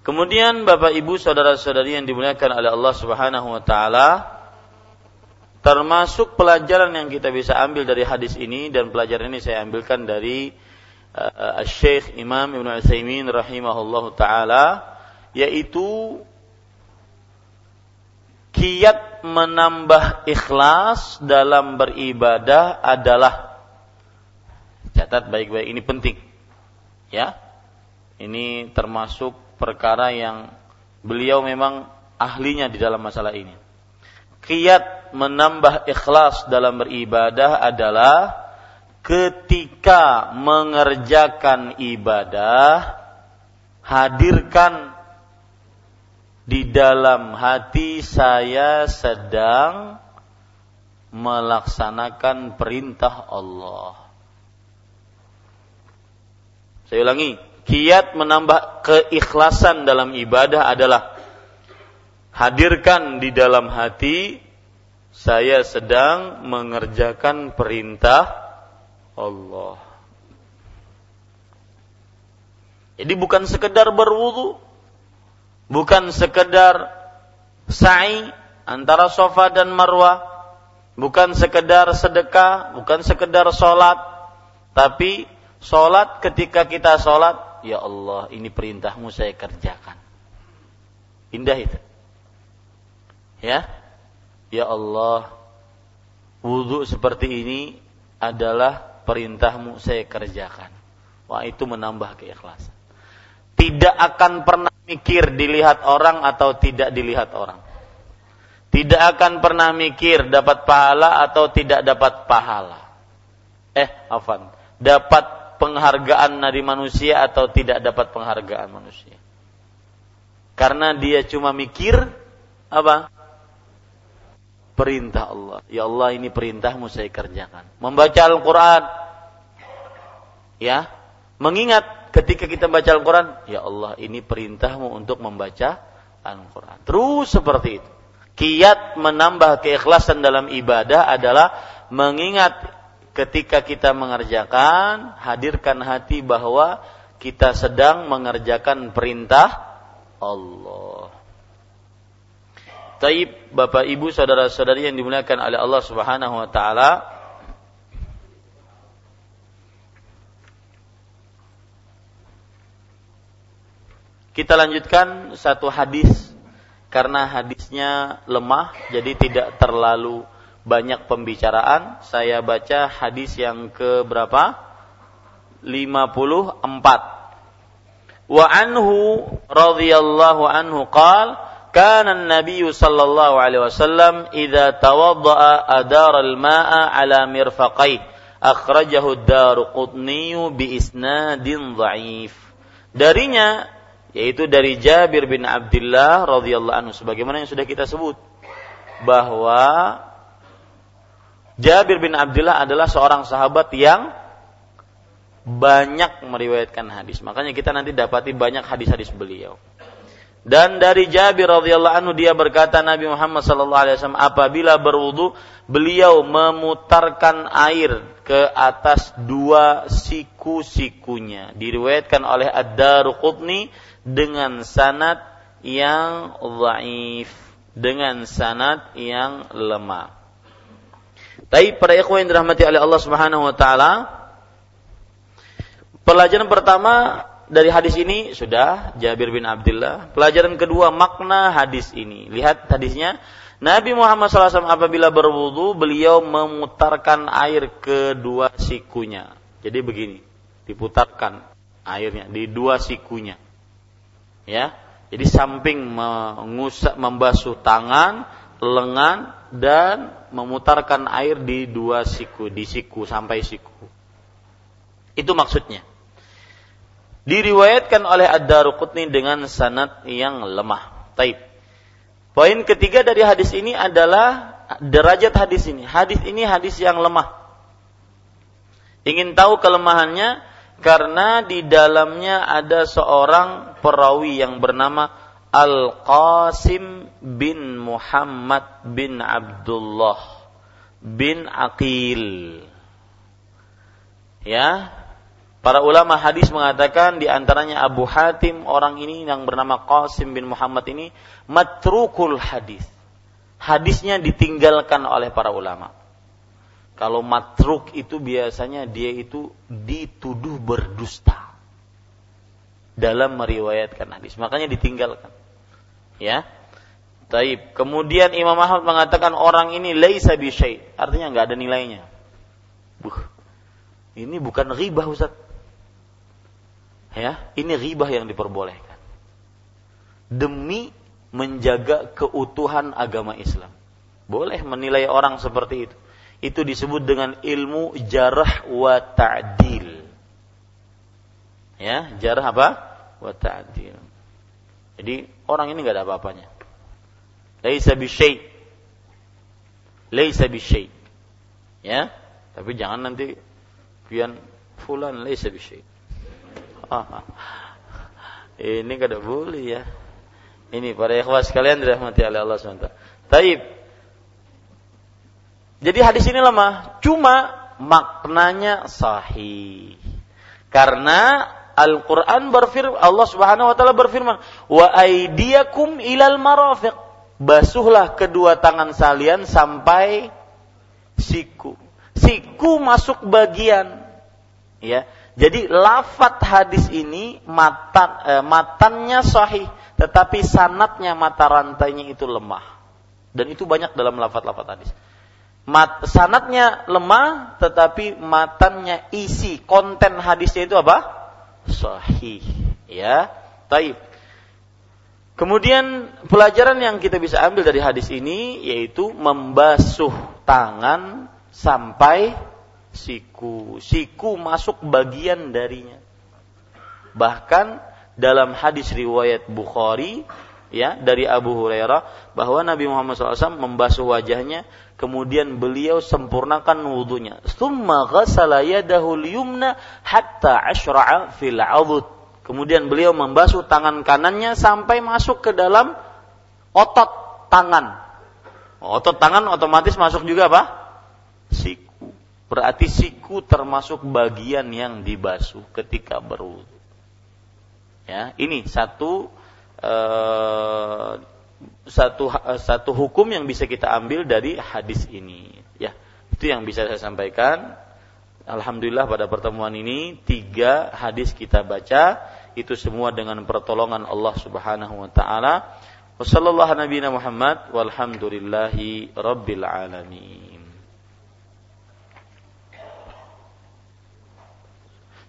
Kemudian Bapak Ibu saudara-saudari yang dimuliakan oleh Allah Subhanahu wa taala termasuk pelajaran yang kita bisa ambil dari hadis ini dan pelajaran ini saya ambilkan dari uh, Syekh Imam Ibnu Utsaimin rahimahullahu taala yaitu kiat menambah ikhlas dalam beribadah adalah catat baik-baik ini penting ya. Ini termasuk perkara yang beliau memang ahlinya di dalam masalah ini. Kiat menambah ikhlas dalam beribadah adalah ketika mengerjakan ibadah hadirkan di dalam hati saya sedang melaksanakan perintah Allah. Saya ulangi, kiat menambah keikhlasan dalam ibadah adalah hadirkan di dalam hati saya sedang mengerjakan perintah Allah. Jadi bukan sekedar berwudu, bukan sekedar sa'i antara sofa dan marwah, bukan sekedar sedekah, bukan sekedar sholat, tapi sholat ketika kita sholat, ya Allah ini perintahmu saya kerjakan. Indah itu. Ya, ya Allah, wudhu seperti ini adalah perintahmu saya kerjakan. Wah itu menambah keikhlasan. Tidak akan pernah mikir dilihat orang atau tidak dilihat orang. Tidak akan pernah mikir dapat pahala atau tidak dapat pahala. Eh, afan. Dapat penghargaan dari manusia atau tidak dapat penghargaan manusia. Karena dia cuma mikir apa? Perintah Allah. Ya Allah ini perintahmu saya kerjakan. Membaca Al-Quran. Ya. Mengingat ketika kita baca Al-Quran. Ya Allah ini perintahmu untuk membaca Al-Quran. Terus seperti itu. Kiat menambah keikhlasan dalam ibadah adalah mengingat ketika kita mengerjakan, hadirkan hati bahwa kita sedang mengerjakan perintah Allah. Taib Bapak Ibu saudara-saudari yang dimuliakan oleh Allah Subhanahu wa taala. Kita lanjutkan satu hadis karena hadisnya lemah jadi tidak terlalu banyak pembicaraan. Saya baca hadis yang ke berapa? 54. Wa anhu radhiyallahu anhu qal kana an-nabiy sallallahu alaihi wasallam idza tawadda'a adara al-ma'a ala mirfaqai akhrajahu ad-Daruqutni bi isnadin. Darinya yaitu dari Jabir bin Abdullah radhiyallahu anhu sebagaimana yang sudah kita sebut bahwa Jabir bin Abdullah adalah seorang sahabat yang banyak meriwayatkan hadis. Makanya kita nanti dapati banyak hadis-hadis beliau. Dan dari Jabir radhiyallahu anhu dia berkata Nabi Muhammad sallallahu alaihi wasallam apabila berwudu beliau memutarkan air ke atas dua siku-sikunya. Diriwayatkan oleh Ad-Daruqutni dengan sanad yang dhaif, dengan sanad yang lemah. Tapi para ikhwan yang dirahmati oleh Allah Subhanahu wa taala, pelajaran pertama dari hadis ini sudah Jabir bin Abdullah. Pelajaran kedua makna hadis ini. Lihat hadisnya. Nabi Muhammad SAW apabila berwudu beliau memutarkan air kedua sikunya. Jadi begini, diputarkan airnya di dua sikunya. Ya, jadi samping mengusap membasuh tangan, lengan dan memutarkan air di dua siku, di siku sampai siku. Itu maksudnya. Diriwayatkan oleh Ad-Daruqutni dengan sanad yang lemah. Taib. Poin ketiga dari hadis ini adalah derajat hadis ini. Hadis ini hadis yang lemah. Ingin tahu kelemahannya? Karena di dalamnya ada seorang perawi yang bernama Al-Qasim bin Muhammad bin Abdullah bin Aqil. Ya, para ulama hadis mengatakan di antaranya Abu Hatim orang ini yang bernama Qasim bin Muhammad ini matrukul hadis. Hadisnya ditinggalkan oleh para ulama. Kalau matruk itu biasanya dia itu dituduh berdusta dalam meriwayatkan hadis. Makanya ditinggalkan. Ya. Taib. Kemudian Imam Ahmad mengatakan orang ini laisa bi artinya nggak ada nilainya. Buh. Ini bukan ghibah Ustaz. Ya, ini ghibah yang diperbolehkan. Demi menjaga keutuhan agama Islam. Boleh menilai orang seperti itu. Itu disebut dengan ilmu jarah wa ta'dil. Ya, jarah apa? Wa ta'dil. Jadi orang ini nggak ada apa-apanya. Laisa bisyai. Laisa bisyai. Ya, tapi jangan nanti pian fulan laisa bisyai. [laughs] ini kada boleh ya. Ini para ikhwas sekalian dirahmati oleh Allah SWT. Taib. Jadi hadis ini lemah, cuma maknanya sahih. Karena Al-Quran berfirman, Allah Subhanahu wa taala berfirman, "Wa aidiyakum ilal marafiq." Basuhlah kedua tangan salian sampai siku. Siku masuk bagian. Ya. Jadi lafat hadis ini matan eh, matannya sahih, tetapi sanatnya mata rantainya itu lemah. Dan itu banyak dalam lafat-lafat hadis. Mat, sanatnya lemah, tetapi matannya isi konten hadisnya itu apa? sahih ya taib kemudian pelajaran yang kita bisa ambil dari hadis ini yaitu membasuh tangan sampai siku. Siku masuk bagian darinya. Bahkan dalam hadis riwayat Bukhari ya dari Abu Hurairah bahwa Nabi Muhammad SAW membasuh wajahnya kemudian beliau sempurnakan wudhunya. Thumma ghasala yadahu yumna hatta ashra'a fil adud. Kemudian beliau membasuh tangan kanannya sampai masuk ke dalam otot tangan. Otot tangan otomatis masuk juga apa? Siku. Berarti siku termasuk bagian yang dibasuh ketika berwudu. Ya, ini satu uh, satu satu hukum yang bisa kita ambil dari hadis ini. Ya, itu yang bisa saya sampaikan. Alhamdulillah pada pertemuan ini tiga hadis kita baca itu semua dengan pertolongan Allah Subhanahu wa taala. Wassallallahu nabiyana Muhammad walhamdulillahi rabbil alamin.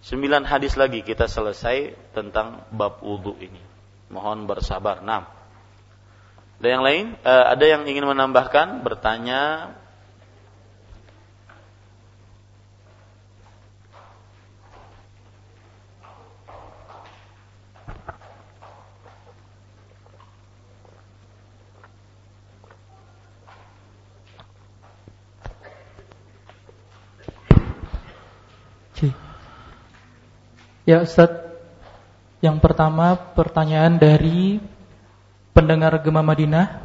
Sembilan hadis lagi kita selesai tentang bab wudhu ini. Mohon bersabar. Nah, ada yang lain? Uh, ada yang ingin menambahkan? Bertanya? Ya Ustaz, yang pertama pertanyaan dari pendengar Gema Madinah.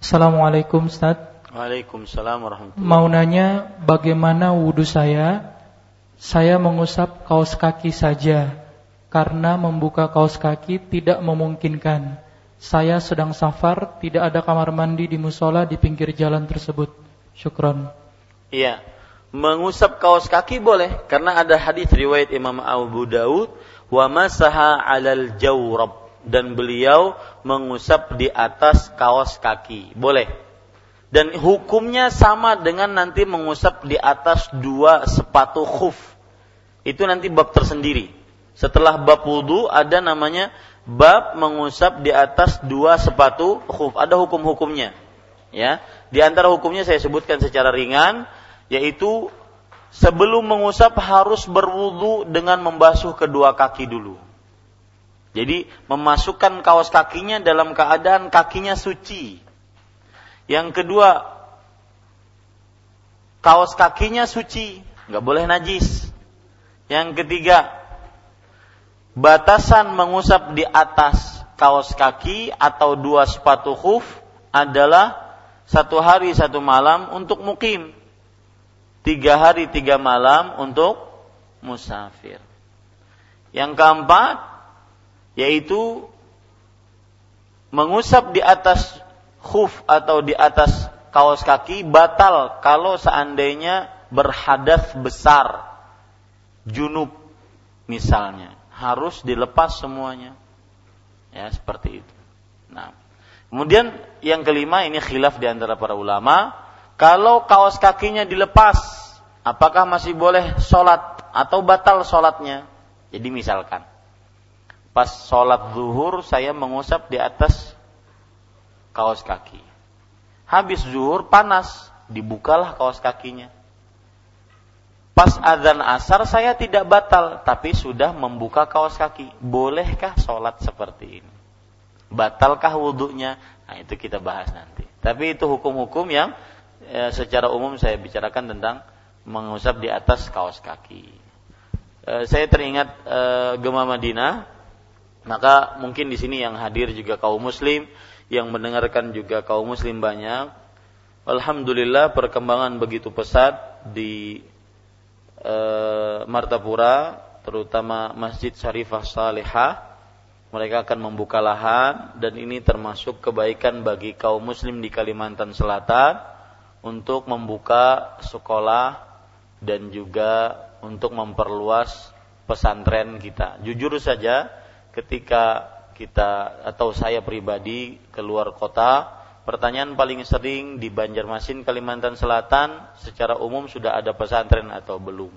Assalamualaikum Ustaz. Waalaikumsalam warahmatullahi Mau nanya bagaimana wudhu saya? Saya mengusap kaos kaki saja karena membuka kaos kaki tidak memungkinkan. Saya sedang safar, tidak ada kamar mandi di musola di pinggir jalan tersebut. Syukron. Iya, mengusap kaos kaki boleh karena ada hadis riwayat Imam Abu Daud wa masaha 'alal jawrab dan beliau mengusap di atas kaos kaki. Boleh. Dan hukumnya sama dengan nanti mengusap di atas dua sepatu khuf. Itu nanti bab tersendiri. Setelah bab wudu ada namanya bab mengusap di atas dua sepatu khuf. Ada hukum-hukumnya. Ya. Di antara hukumnya saya sebutkan secara ringan yaitu sebelum mengusap harus berwudu dengan membasuh kedua kaki dulu. Jadi memasukkan kaos kakinya dalam keadaan kakinya suci. Yang kedua, kaos kakinya suci, nggak boleh najis. Yang ketiga, batasan mengusap di atas kaos kaki atau dua sepatu khuf adalah satu hari satu malam untuk mukim tiga hari tiga malam untuk musafir. Yang keempat yaitu mengusap di atas khuf atau di atas kaos kaki batal kalau seandainya berhadas besar junub misalnya. Harus dilepas semuanya. Ya seperti itu. Nah kemudian yang kelima ini khilaf di antara para ulama kalau kaos kakinya dilepas, apakah masih boleh sholat atau batal sholatnya? Jadi misalkan, pas sholat zuhur saya mengusap di atas kaos kaki. Habis zuhur panas, dibukalah kaos kakinya. Pas adzan asar saya tidak batal, tapi sudah membuka kaos kaki. Bolehkah sholat seperti ini? Batalkah wudhunya? Nah itu kita bahas nanti. Tapi itu hukum-hukum yang ya, secara umum saya bicarakan tentang mengusap di atas kaos kaki. E, saya teringat e, Gema Madinah, maka mungkin di sini yang hadir juga kaum muslim, yang mendengarkan juga kaum muslim banyak. Alhamdulillah perkembangan begitu pesat di e, Martapura, terutama Masjid Syarifah Salihah. Mereka akan membuka lahan dan ini termasuk kebaikan bagi kaum muslim di Kalimantan Selatan untuk membuka sekolah dan juga untuk memperluas pesantren kita. Jujur saja, ketika kita atau saya pribadi keluar kota, pertanyaan paling sering di Banjarmasin, Kalimantan Selatan, secara umum sudah ada pesantren atau belum.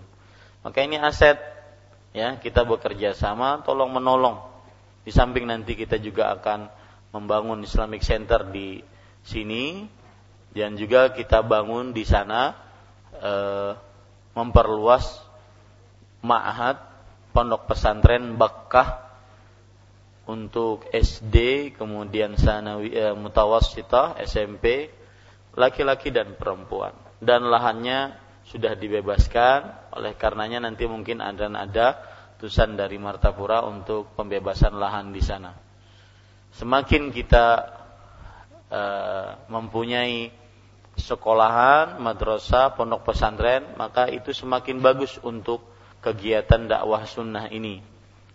Maka ini aset, ya kita bekerja sama, tolong menolong. Di samping nanti kita juga akan membangun Islamic Center di sini dan juga kita bangun di sana eh, memperluas ma'had pondok pesantren Bakkah untuk SD, kemudian sanawi eh, mutawassitah, SMP, laki-laki dan perempuan. Dan lahannya sudah dibebaskan, oleh karenanya nanti mungkin ada ada tusan dari Martapura untuk pembebasan lahan di sana. Semakin kita uh, mempunyai sekolahan, madrasah, pondok pesantren, maka itu semakin bagus untuk kegiatan dakwah sunnah ini.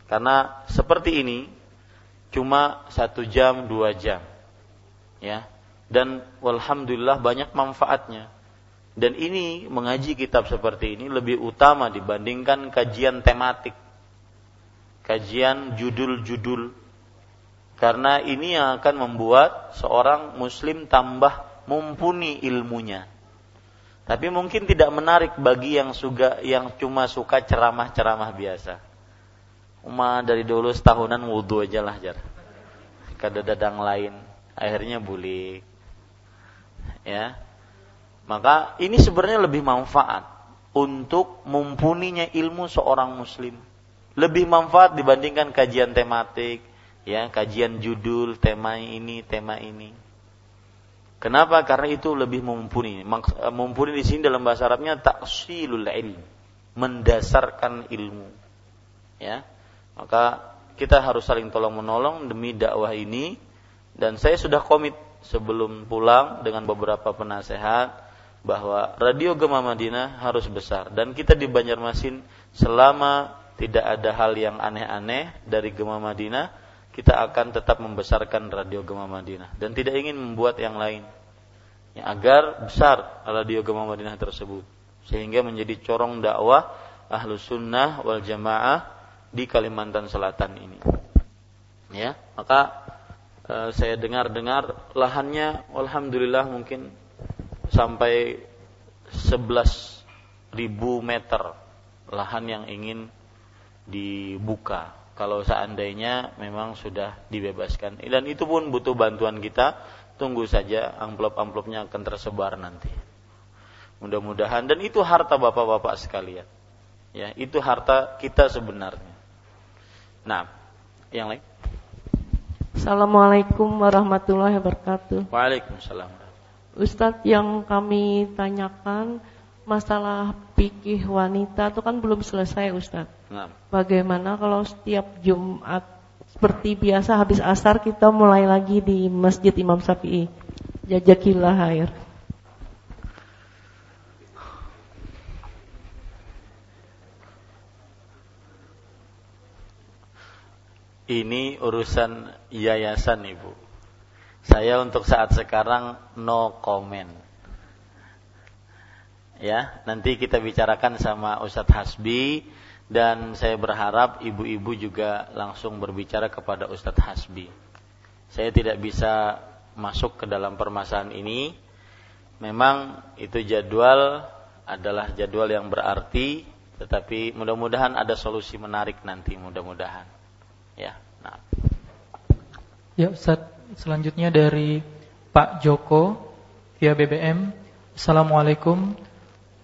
Karena seperti ini, cuma satu jam dua jam. Ya. Dan walhamdulillah banyak manfaatnya. Dan ini mengaji kitab seperti ini lebih utama dibandingkan kajian tematik. Kajian judul-judul. Karena ini yang akan membuat seorang muslim tambah mumpuni ilmunya tapi mungkin tidak menarik bagi yang suka yang cuma suka ceramah-ceramah biasa Uma dari dulu setahunan wudhu aja lah jar. Kada dadang lain. Akhirnya bulik. Ya. Maka ini sebenarnya lebih manfaat untuk mumpuninya ilmu seorang muslim. Lebih manfaat dibandingkan kajian tematik, ya, kajian judul, tema ini, tema ini. Kenapa? Karena itu lebih mumpuni. Mumpuni di sini dalam bahasa Arabnya taksilul ilm, mendasarkan ilmu. Ya. Maka kita harus saling tolong menolong demi dakwah ini dan saya sudah komit sebelum pulang dengan beberapa penasehat bahwa radio Gema Madinah harus besar dan kita di Banjarmasin selama tidak ada hal yang aneh-aneh dari Gema Madinah kita akan tetap membesarkan radio Gema Madinah dan tidak ingin membuat yang lain. Ya, agar besar radio Gema Madinah tersebut. Sehingga menjadi corong dakwah ahlu sunnah wal jamaah di Kalimantan Selatan ini. Ya, maka e, saya dengar-dengar lahannya alhamdulillah mungkin sampai 11.000 meter lahan yang ingin dibuka kalau seandainya memang sudah dibebaskan dan itu pun butuh bantuan kita tunggu saja amplop-amplopnya akan tersebar nanti mudah-mudahan dan itu harta bapak-bapak sekalian ya itu harta kita sebenarnya Nah, yang lain. Assalamualaikum warahmatullahi wabarakatuh. Waalaikumsalam. Ustadz yang kami tanyakan masalah pikih wanita itu kan belum selesai Ustadz. Nah. Bagaimana kalau setiap Jumat seperti biasa habis asar kita mulai lagi di Masjid Imam Syafi'i. Jajakillah air. ini urusan yayasan ibu. Saya untuk saat sekarang no comment. Ya, nanti kita bicarakan sama Ustadz Hasbi dan saya berharap ibu-ibu juga langsung berbicara kepada Ustadz Hasbi. Saya tidak bisa masuk ke dalam permasalahan ini. Memang itu jadwal adalah jadwal yang berarti, tetapi mudah-mudahan ada solusi menarik nanti mudah-mudahan. Ya. Nah. Ya, Ustaz, selanjutnya dari Pak Joko via BBM. Assalamualaikum.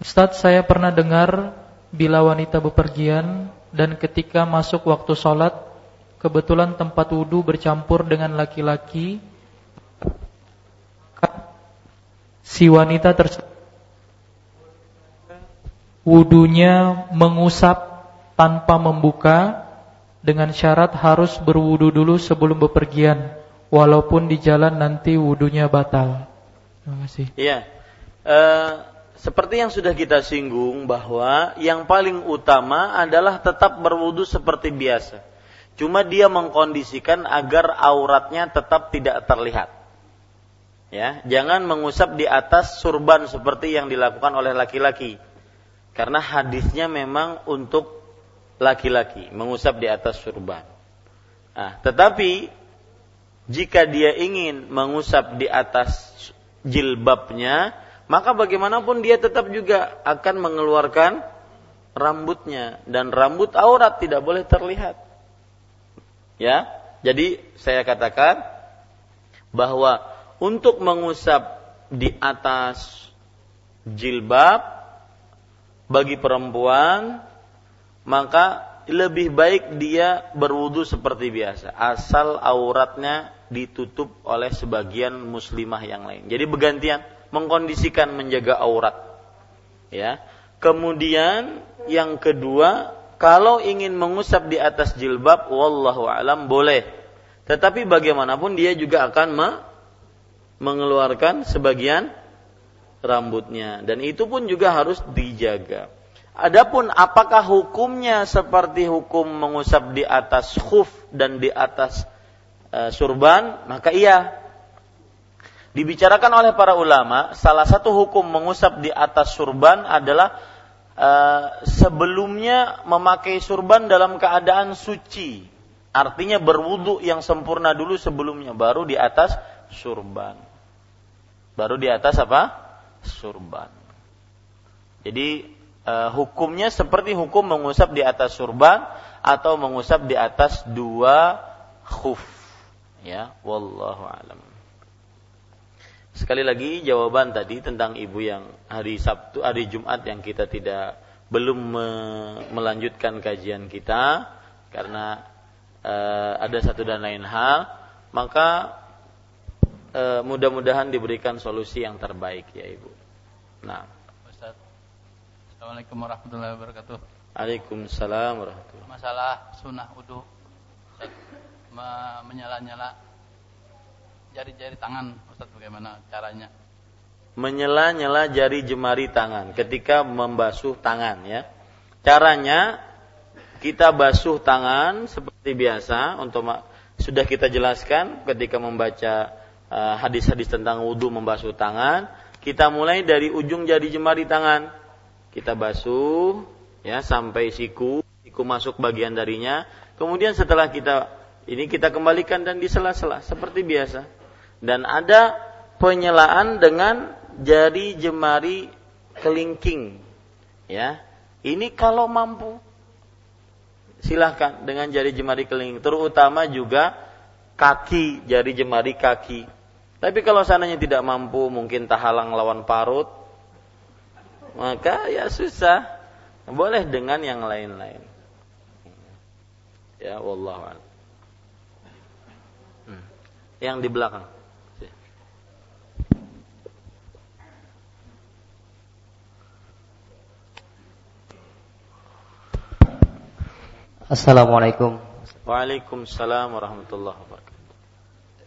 Ustaz, saya pernah dengar bila wanita bepergian dan ketika masuk waktu sholat, kebetulan tempat wudhu bercampur dengan laki-laki, si wanita tersebut wudhunya mengusap tanpa membuka dengan syarat harus berwudu dulu sebelum bepergian walaupun di jalan nanti wudunya batal. Terima kasih. Iya. Uh, seperti yang sudah kita singgung bahwa yang paling utama adalah tetap berwudu seperti biasa. Cuma dia mengkondisikan agar auratnya tetap tidak terlihat. Ya, jangan mengusap di atas surban seperti yang dilakukan oleh laki-laki. Karena hadisnya memang untuk laki-laki mengusap di atas surban. Nah, tetapi jika dia ingin mengusap di atas jilbabnya, maka bagaimanapun dia tetap juga akan mengeluarkan rambutnya dan rambut aurat tidak boleh terlihat. Ya, jadi saya katakan bahwa untuk mengusap di atas jilbab bagi perempuan maka lebih baik dia berwudu seperti biasa asal auratnya ditutup oleh sebagian muslimah yang lain. Jadi bergantian mengkondisikan menjaga aurat. Ya. Kemudian yang kedua, kalau ingin mengusap di atas jilbab wallahu alam boleh. Tetapi bagaimanapun dia juga akan me mengeluarkan sebagian rambutnya dan itu pun juga harus dijaga. Adapun apakah hukumnya seperti hukum mengusap di atas khuf dan di atas e, surban, maka iya. Dibicarakan oleh para ulama, salah satu hukum mengusap di atas surban adalah e, sebelumnya memakai surban dalam keadaan suci. Artinya berwudu yang sempurna dulu sebelumnya, baru di atas surban. Baru di atas apa? Surban. Jadi uh, hukumnya seperti hukum mengusap di atas surban atau mengusap di atas dua khuf. Ya, wallahu alam. Sekali lagi jawaban tadi tentang ibu yang hari Sabtu, hari Jumat yang kita tidak belum me melanjutkan kajian kita karena uh, ada satu dan lain hal, maka uh, mudah-mudahan diberikan solusi yang terbaik ya ibu. Nah. Assalamualaikum warahmatullahi wabarakatuh. Waalaikumsalam warahmatullahi Masalah sunnah wudhu menyala-nyala jari-jari tangan Ustaz bagaimana caranya? Menyala-nyala jari jemari tangan ketika membasuh tangan ya. Caranya kita basuh tangan seperti biasa untuk sudah kita jelaskan ketika membaca eh, hadis-hadis uh, tentang wudhu membasuh tangan. Kita mulai dari ujung jari jemari tangan kita basuh ya sampai siku, siku masuk bagian darinya. Kemudian setelah kita ini kita kembalikan dan disela-sela seperti biasa. Dan ada penyelaan dengan jari jemari kelingking. Ya. Ini kalau mampu silahkan dengan jari jemari kelingking terutama juga kaki jari jemari kaki tapi kalau sananya tidak mampu mungkin tahalang lawan parut maka ya susah. Boleh dengan yang lain-lain. Ya wallah hmm. Yang di belakang. Assalamualaikum. Waalaikumsalam warahmatullahi wabarakatuh.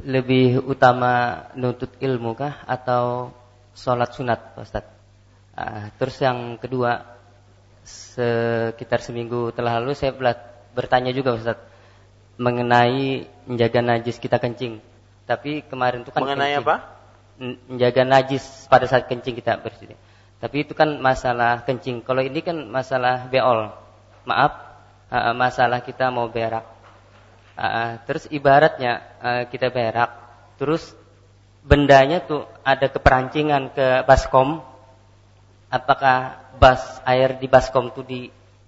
Lebih utama nuntut ilmu kah atau sholat sunat, Ustaz? Uh, terus yang kedua, sekitar seminggu telah lalu saya bertanya juga Ustaz mengenai menjaga najis kita kencing. Tapi kemarin itu kan mengenai kencing. apa? Menjaga najis pada saat kencing kita bersih. Tapi itu kan masalah kencing. Kalau ini kan masalah beol. Maaf, uh, masalah kita mau berak. Uh, terus ibaratnya uh, kita berak, terus bendanya tuh ada keperancingan ke baskom apakah bas air di baskom itu di,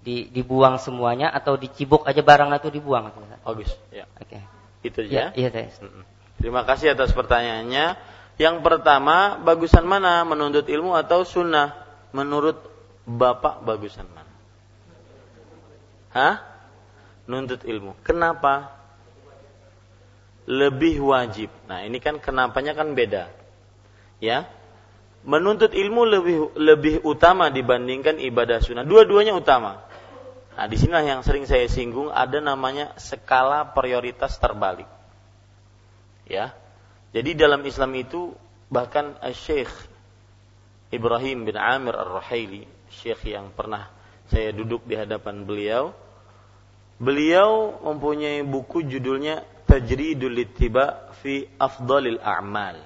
di dibuang semuanya atau dicibuk aja barangnya itu dibuang? Bagus, ya. Oke. Okay. Itu ya. Iya, iya, Terima kasih atas pertanyaannya. Yang pertama, bagusan mana? Menuntut ilmu atau sunnah? Menurut Bapak bagusan mana? Hah? Nuntut ilmu. Kenapa? Lebih wajib. Nah, ini kan kenapanya kan beda. Ya, menuntut ilmu lebih lebih utama dibandingkan ibadah sunnah. Dua-duanya utama. Nah, di sini yang sering saya singgung ada namanya skala prioritas terbalik. Ya. Jadi dalam Islam itu bahkan Syekh Ibrahim bin Amir Ar-Ruhaili, syekh yang pernah saya duduk di hadapan beliau, beliau mempunyai buku judulnya Tajridul Ittiba fi Afdalil A'mal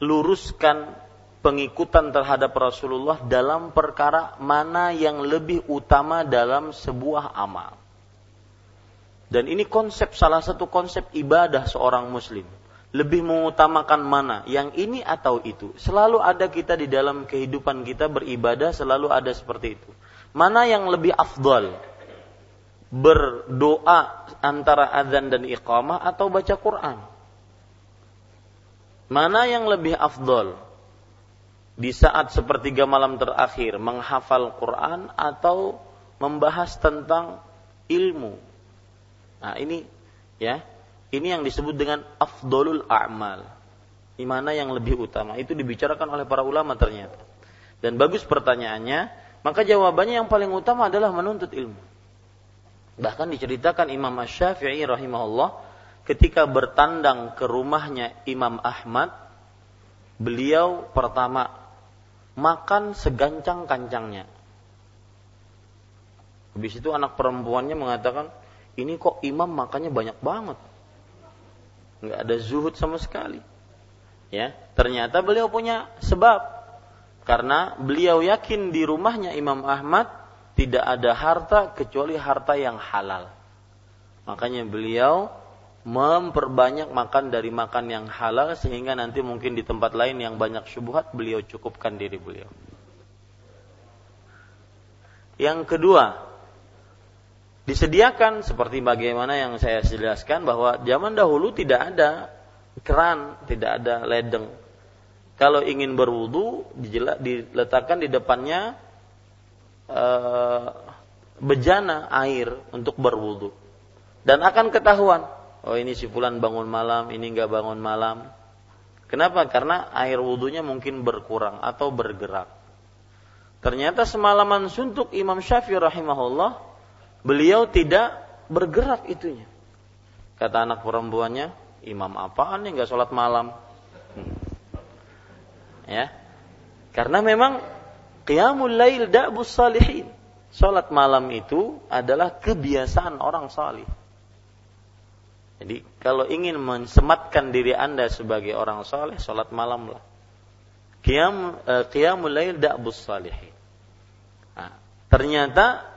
meluruskan pengikutan terhadap Rasulullah dalam perkara mana yang lebih utama dalam sebuah amal. Dan ini konsep salah satu konsep ibadah seorang muslim. Lebih mengutamakan mana, yang ini atau itu. Selalu ada kita di dalam kehidupan kita beribadah selalu ada seperti itu. Mana yang lebih afdal? Berdoa antara azan dan iqamah atau baca Quran? Mana yang lebih afdol? di saat sepertiga malam terakhir menghafal Quran atau membahas tentang ilmu. Nah, ini ya, ini yang disebut dengan afdolul a'mal. Mana yang lebih utama itu dibicarakan oleh para ulama ternyata. Dan bagus pertanyaannya, maka jawabannya yang paling utama adalah menuntut ilmu. Bahkan diceritakan Imam Ash-Syafi'i rahimahullah ketika bertandang ke rumahnya Imam Ahmad, beliau pertama makan segancang-kancangnya. Habis itu anak perempuannya mengatakan, ini kok imam makannya banyak banget. Nggak ada zuhud sama sekali. Ya, ternyata beliau punya sebab. Karena beliau yakin di rumahnya Imam Ahmad tidak ada harta kecuali harta yang halal. Makanya beliau memperbanyak makan dari makan yang halal sehingga nanti mungkin di tempat lain yang banyak syubhat beliau cukupkan diri beliau. Yang kedua, disediakan seperti bagaimana yang saya jelaskan bahwa zaman dahulu tidak ada keran, tidak ada ledeng. Kalau ingin berwudu diletakkan di depannya uh, bejana air untuk berwudu. Dan akan ketahuan oh ini si fulan bangun malam ini nggak bangun malam. Kenapa? Karena air wudhunya mungkin berkurang atau bergerak. Ternyata semalaman suntuk Imam Syafi'i rahimahullah beliau tidak bergerak itunya kata anak perempuannya imam apaan nih nggak sholat malam hmm. ya karena memang Qiyamul lail da'bus salihin. Salat malam itu adalah kebiasaan orang salih. Jadi kalau ingin mensematkan diri Anda sebagai orang saleh, salat malam lah. Qiyam uh, qiyamul lail da'bus salihin. Nah, ternyata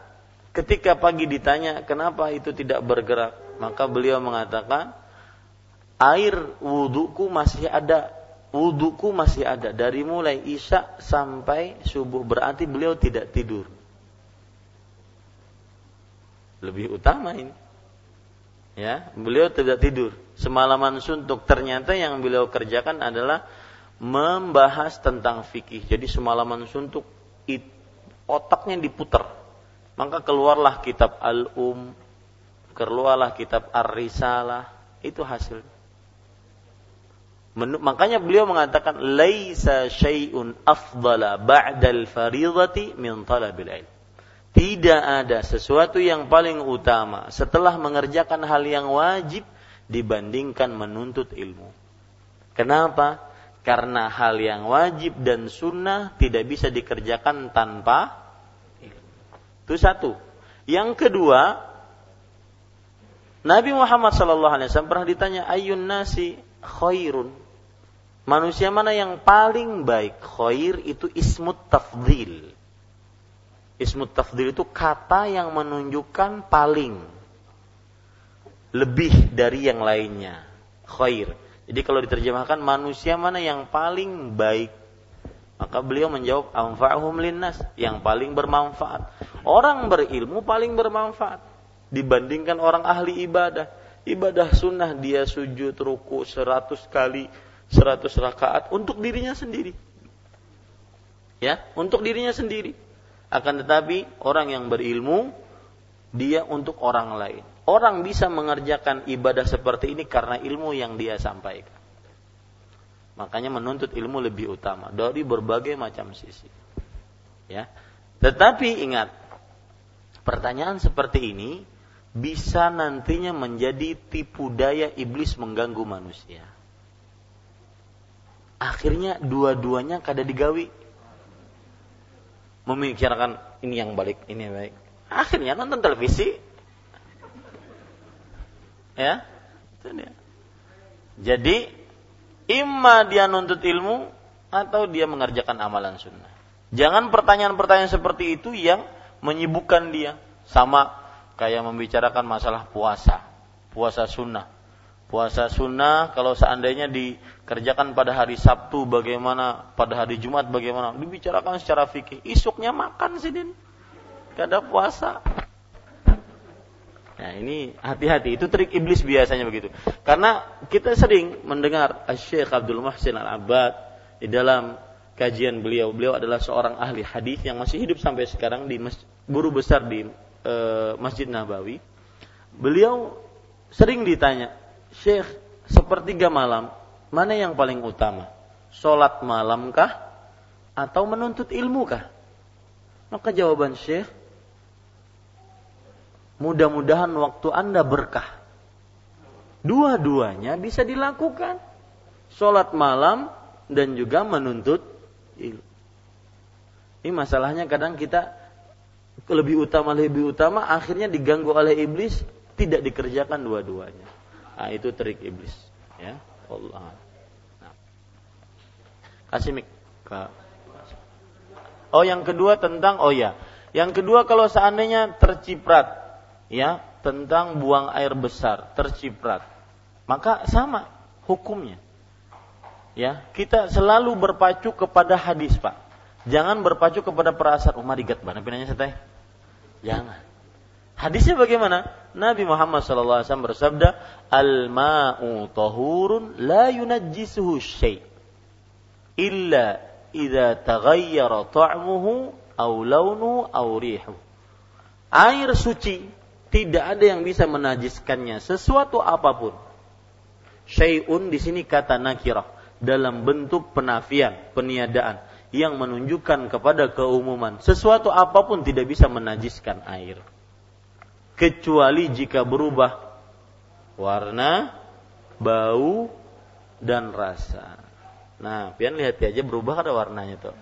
ketika pagi ditanya kenapa itu tidak bergerak, maka beliau mengatakan air wudhuku masih ada wudhuku masih ada. Dari mulai isya sampai subuh berarti beliau tidak tidur. Lebih utama ini. Ya beliau tidak tidur. Semalaman suntuk ternyata yang beliau kerjakan adalah membahas tentang fikih. Jadi semalaman suntuk otaknya diputar maka keluarlah kitab al-um keluarlah kitab ar-risalah itu hasilnya makanya beliau mengatakan laisa syai'un afdala ba'dal fardhati min talabil ilm. Tidak ada sesuatu yang paling utama setelah mengerjakan hal yang wajib dibandingkan menuntut ilmu. Kenapa? Karena hal yang wajib dan sunnah tidak bisa dikerjakan tanpa. Itu satu. Yang kedua, Nabi Muhammad SAW pernah ditanya ayun nasi khairun Manusia mana yang paling baik? Khair itu ismut tafdil. Ismut tafdil itu kata yang menunjukkan paling. Lebih dari yang lainnya. Khair. Jadi kalau diterjemahkan manusia mana yang paling baik? Maka beliau menjawab anfa'uhum linnas, yang paling bermanfaat. Orang berilmu paling bermanfaat dibandingkan orang ahli ibadah. Ibadah sunnah dia sujud ruku seratus kali, 100 rakaat untuk dirinya sendiri. Ya, untuk dirinya sendiri. Akan tetapi orang yang berilmu dia untuk orang lain. Orang bisa mengerjakan ibadah seperti ini karena ilmu yang dia sampaikan. Makanya menuntut ilmu lebih utama dari berbagai macam sisi. Ya. Tetapi ingat, pertanyaan seperti ini bisa nantinya menjadi tipu daya iblis mengganggu manusia. Akhirnya dua-duanya kada digawi. Memikirkan ini yang balik ini yang baik akhirnya nonton televisi. Ya. Itu dia. Jadi imma dia nuntut ilmu atau dia mengerjakan amalan sunnah. Jangan pertanyaan-pertanyaan seperti itu yang menyibukkan dia. Sama kayak membicarakan masalah puasa. Puasa sunnah. Puasa sunnah kalau seandainya dikerjakan pada hari Sabtu bagaimana, pada hari Jumat bagaimana, dibicarakan secara fikih. Isuknya makan sih din, kada puasa. Nah ini hati-hati, itu trik iblis biasanya begitu. Karena kita sering mendengar Syekh Abdul Muhsin Al-Abbad di dalam kajian beliau. Beliau adalah seorang ahli hadis yang masih hidup sampai sekarang di mas, guru besar di e, Masjid Nabawi. Beliau sering ditanya, Syekh, sepertiga malam mana yang paling utama? Sholat malamkah atau menuntut ilmu kah? Maka jawaban Syekh, mudah-mudahan waktu Anda berkah. Dua-duanya bisa dilakukan. Sholat malam dan juga menuntut ilmu. Ini masalahnya kadang kita lebih utama lebih utama akhirnya diganggu oleh iblis tidak dikerjakan dua-duanya. Nah, itu trik iblis, ya. Allah. Nah. Kasih mik. Oh, yang kedua tentang oh ya. Yang kedua kalau seandainya terciprat ya tentang buang air besar, terciprat. Maka sama hukumnya. Ya, kita selalu berpacu kepada hadis, Pak. Jangan berpacu kepada perasaan umar digat mana pinanya teh. Jangan. Hadisnya bagaimana? Nabi Muhammad SAW bersabda, "Al-ma'u tahurun la yunajjisuhu syai' illa idza taghayyara ta'muhu aw launuhu aw rihuhu." Air suci tidak ada yang bisa menajiskannya sesuatu apa pun. Syai'un di sini kata nakirah dalam bentuk penafian, peniadaan yang menunjukkan kepada keumuman sesuatu apa pun tidak bisa menajiskan air kecuali jika berubah warna, bau dan rasa. Nah, pian lihat aja berubah ada warnanya tuh.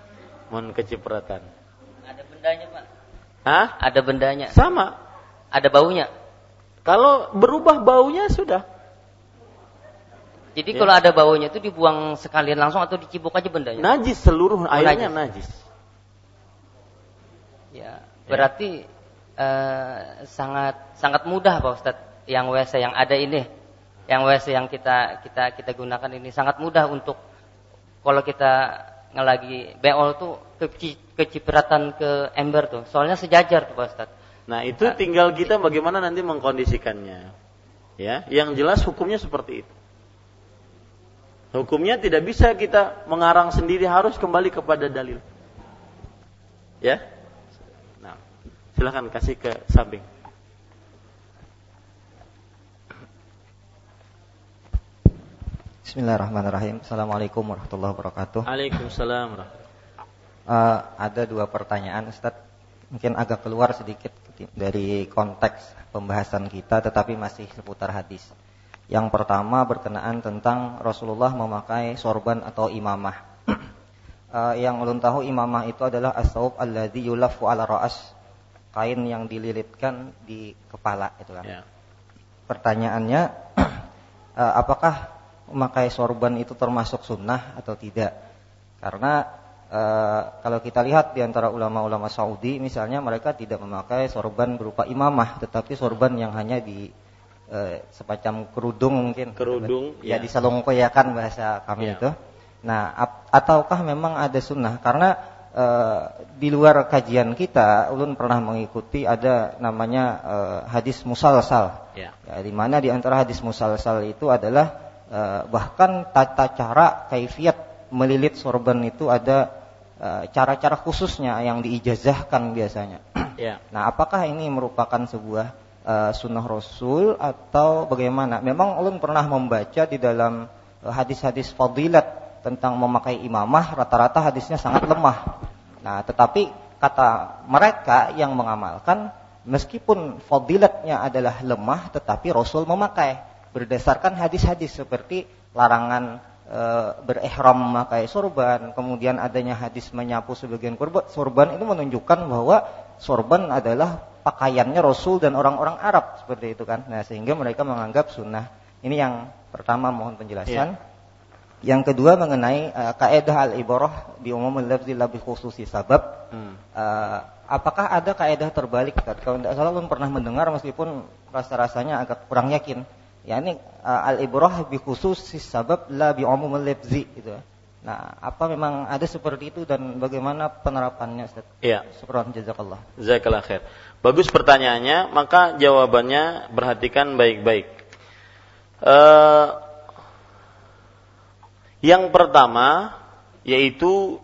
Mohon kecipratan. Ada bendanya, Pak. Hah? Ada bendanya. Sama. Ada baunya. Kalau berubah baunya sudah jadi ya. kalau ada baunya itu dibuang sekalian langsung atau dicibuk aja bendanya? Najis seluruh oh, airnya najis. najis. Ya, berarti ya. Eh, sangat sangat mudah Pak Ustadz yang WC yang ada ini, yang WC yang kita kita kita gunakan ini sangat mudah untuk kalau kita ngelagi beol tuh ke, kecipratan ke ember tuh. Soalnya sejajar tuh Pak Ustadz. Nah, itu tinggal kita bagaimana nanti mengkondisikannya. Ya, yang jelas hukumnya seperti itu. Hukumnya tidak bisa kita mengarang sendiri harus kembali kepada dalil. Ya. Nah, silahkan kasih ke samping. Bismillahirrahmanirrahim. Assalamualaikum warahmatullahi wabarakatuh. Waalaikumsalam. Uh, ada dua pertanyaan, Ustaz. Mungkin agak keluar sedikit dari konteks pembahasan kita, tetapi masih seputar hadis. Yang pertama berkenaan tentang Rasulullah memakai sorban atau imamah. uh, [clears throat] yang ulun tahu imamah itu adalah as-saub alladzi yulafu ala ra'as, kain yang dililitkan di kepala itu kan. Yeah. Pertanyaannya uh, [clears throat] apakah memakai sorban itu termasuk sunnah atau tidak? Karena uh, kalau kita lihat di antara ulama-ulama Saudi misalnya mereka tidak memakai sorban berupa imamah tetapi sorban yang hanya di eh, semacam kerudung mungkin kerudung ya, ya. disalongkoyakan bahasa kami ya. itu nah ataukah memang ada sunnah karena eh, di luar kajian kita ulun pernah mengikuti ada namanya eh, hadis musalsal ya. ya di mana di antara hadis musalsal itu adalah eh, bahkan tata cara kaifiat melilit sorban itu ada eh, cara-cara khususnya yang diijazahkan biasanya. Ya. Nah, apakah ini merupakan sebuah uh, sunnah Rasul atau bagaimana? Memang ulun pernah membaca di dalam uh, hadis-hadis fadilat tentang memakai imamah, rata-rata hadisnya sangat lemah. Nah, tetapi kata mereka yang mengamalkan, meskipun fadilatnya adalah lemah, tetapi Rasul memakai berdasarkan hadis-hadis seperti larangan e, berihram memakai sorban, kemudian adanya hadis menyapu sebagian kurban, sorban itu menunjukkan bahwa sorban adalah pakaiannya Rasul dan orang-orang Arab seperti itu kan. Nah, sehingga mereka menganggap sunnah. Ini yang pertama mohon penjelasan. Yeah. Yang kedua mengenai uh, kaidah al-ibarah di umum lafzi lebih khususi sabab. Hmm. Uh, apakah ada kaidah terbalik? Kalau tidak salah pun pernah mendengar meskipun rasa-rasanya agak kurang yakin. Ya ini uh, al-ibarah bi khususi sabab la bi umum lafzi gitu. Nah, apa memang ada seperti itu dan bagaimana penerapannya Ustaz? Iya. Syukran jazakallah. Jazakallah khair. Bagus pertanyaannya, maka jawabannya perhatikan baik-baik. Uh, yang pertama yaitu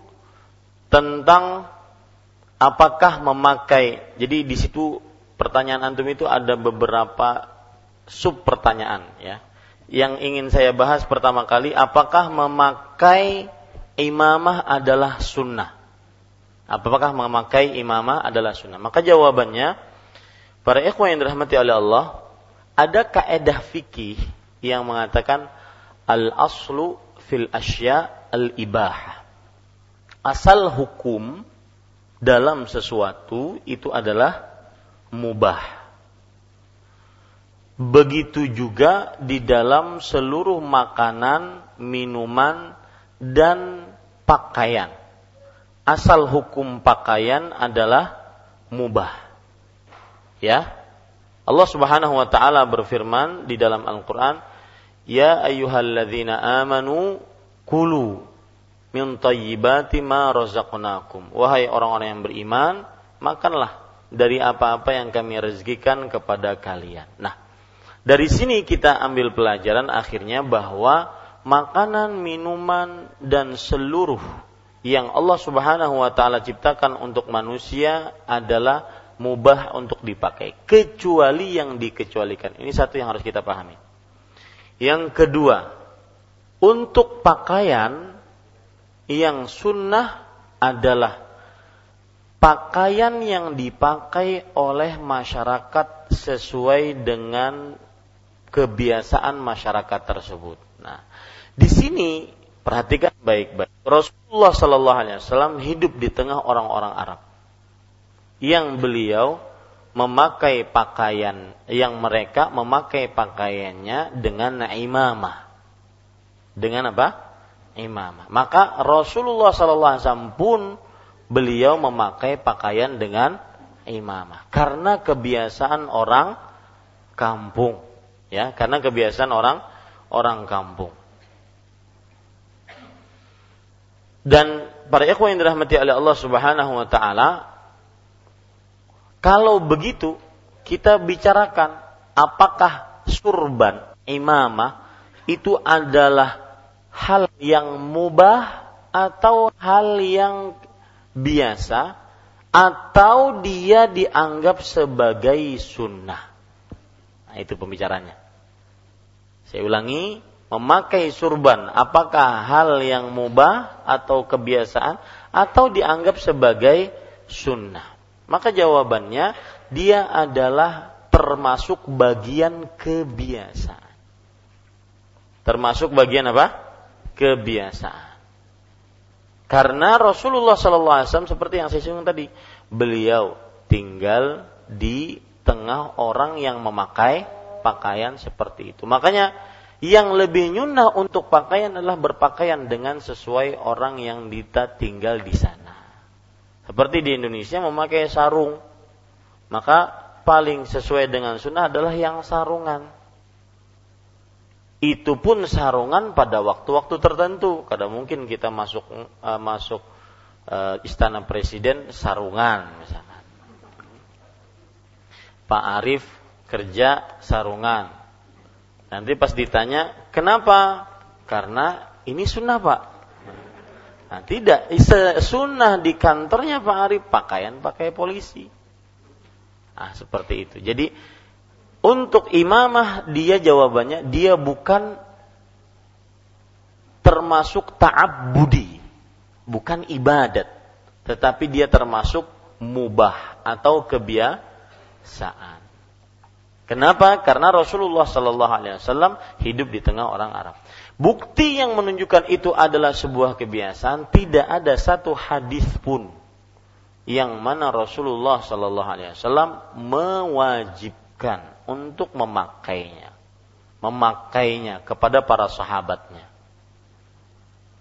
tentang apakah memakai. Jadi di situ pertanyaan antum itu ada beberapa sub pertanyaan ya. Yang ingin saya bahas pertama kali apakah memakai imamah adalah sunnah? Apakah memakai imamah adalah sunnah? Maka jawabannya para ikhwan yang dirahmati oleh Allah, ada kaedah fikih yang mengatakan al aslu fil asya al ibah. Asal hukum dalam sesuatu itu adalah mubah. Begitu juga di dalam seluruh makanan, minuman, dan pakaian. Asal hukum pakaian adalah mubah. Ya. Allah Subhanahu wa taala berfirman di dalam Al-Qur'an, "Ya ayyuhalladzina amanu kulu min tayyibati ma razaqnakum. Wahai orang-orang yang beriman, makanlah dari apa-apa yang kami rezekikan kepada kalian. Nah, dari sini kita ambil pelajaran akhirnya bahwa makanan, minuman dan seluruh yang Allah Subhanahu wa taala ciptakan untuk manusia adalah mubah untuk dipakai kecuali yang dikecualikan. Ini satu yang harus kita pahami. Yang kedua, untuk pakaian yang sunnah adalah pakaian yang dipakai oleh masyarakat sesuai dengan kebiasaan masyarakat tersebut. Nah, di sini perhatikan baik-baik. Rasulullah Shallallahu Alaihi Wasallam hidup di tengah orang-orang Arab yang beliau memakai pakaian yang mereka memakai pakaiannya dengan imamah. Dengan apa? imamah. Maka Rasulullah SAW pun beliau memakai pakaian dengan imamah karena kebiasaan orang kampung ya karena kebiasaan orang orang kampung dan para ikhwan yang dirahmati oleh Allah Subhanahu wa taala kalau begitu kita bicarakan apakah surban imamah itu adalah hal yang mubah atau hal yang biasa atau dia dianggap sebagai sunnah. Nah, itu pembicaranya. Saya ulangi, memakai surban apakah hal yang mubah atau kebiasaan atau dianggap sebagai sunnah? Maka jawabannya dia adalah termasuk bagian kebiasaan. Termasuk bagian apa? kebiasaan. Karena Rasulullah SAW seperti yang saya singgung tadi, beliau tinggal di tengah orang yang memakai pakaian seperti itu. Makanya yang lebih nyunah untuk pakaian adalah berpakaian dengan sesuai orang yang kita tinggal di sana. Seperti di Indonesia memakai sarung, maka paling sesuai dengan sunnah adalah yang sarungan itu pun sarungan pada waktu-waktu tertentu. Kadang mungkin kita masuk uh, masuk uh, istana presiden sarungan misalkan. Pak Arif kerja sarungan. Nanti pas ditanya, "Kenapa?" Karena ini sunnah, Pak. Nah, tidak, sunnah di kantornya Pak Arif pakaian pakai polisi. Nah, seperti itu. Jadi untuk imamah dia jawabannya dia bukan termasuk taab budi, bukan ibadat, tetapi dia termasuk mubah atau kebiasaan. Kenapa? Karena Rasulullah Shallallahu Alaihi Wasallam hidup di tengah orang Arab. Bukti yang menunjukkan itu adalah sebuah kebiasaan. Tidak ada satu hadis pun yang mana Rasulullah Shallallahu Alaihi Wasallam mewajibkan untuk memakainya, memakainya kepada para sahabatnya.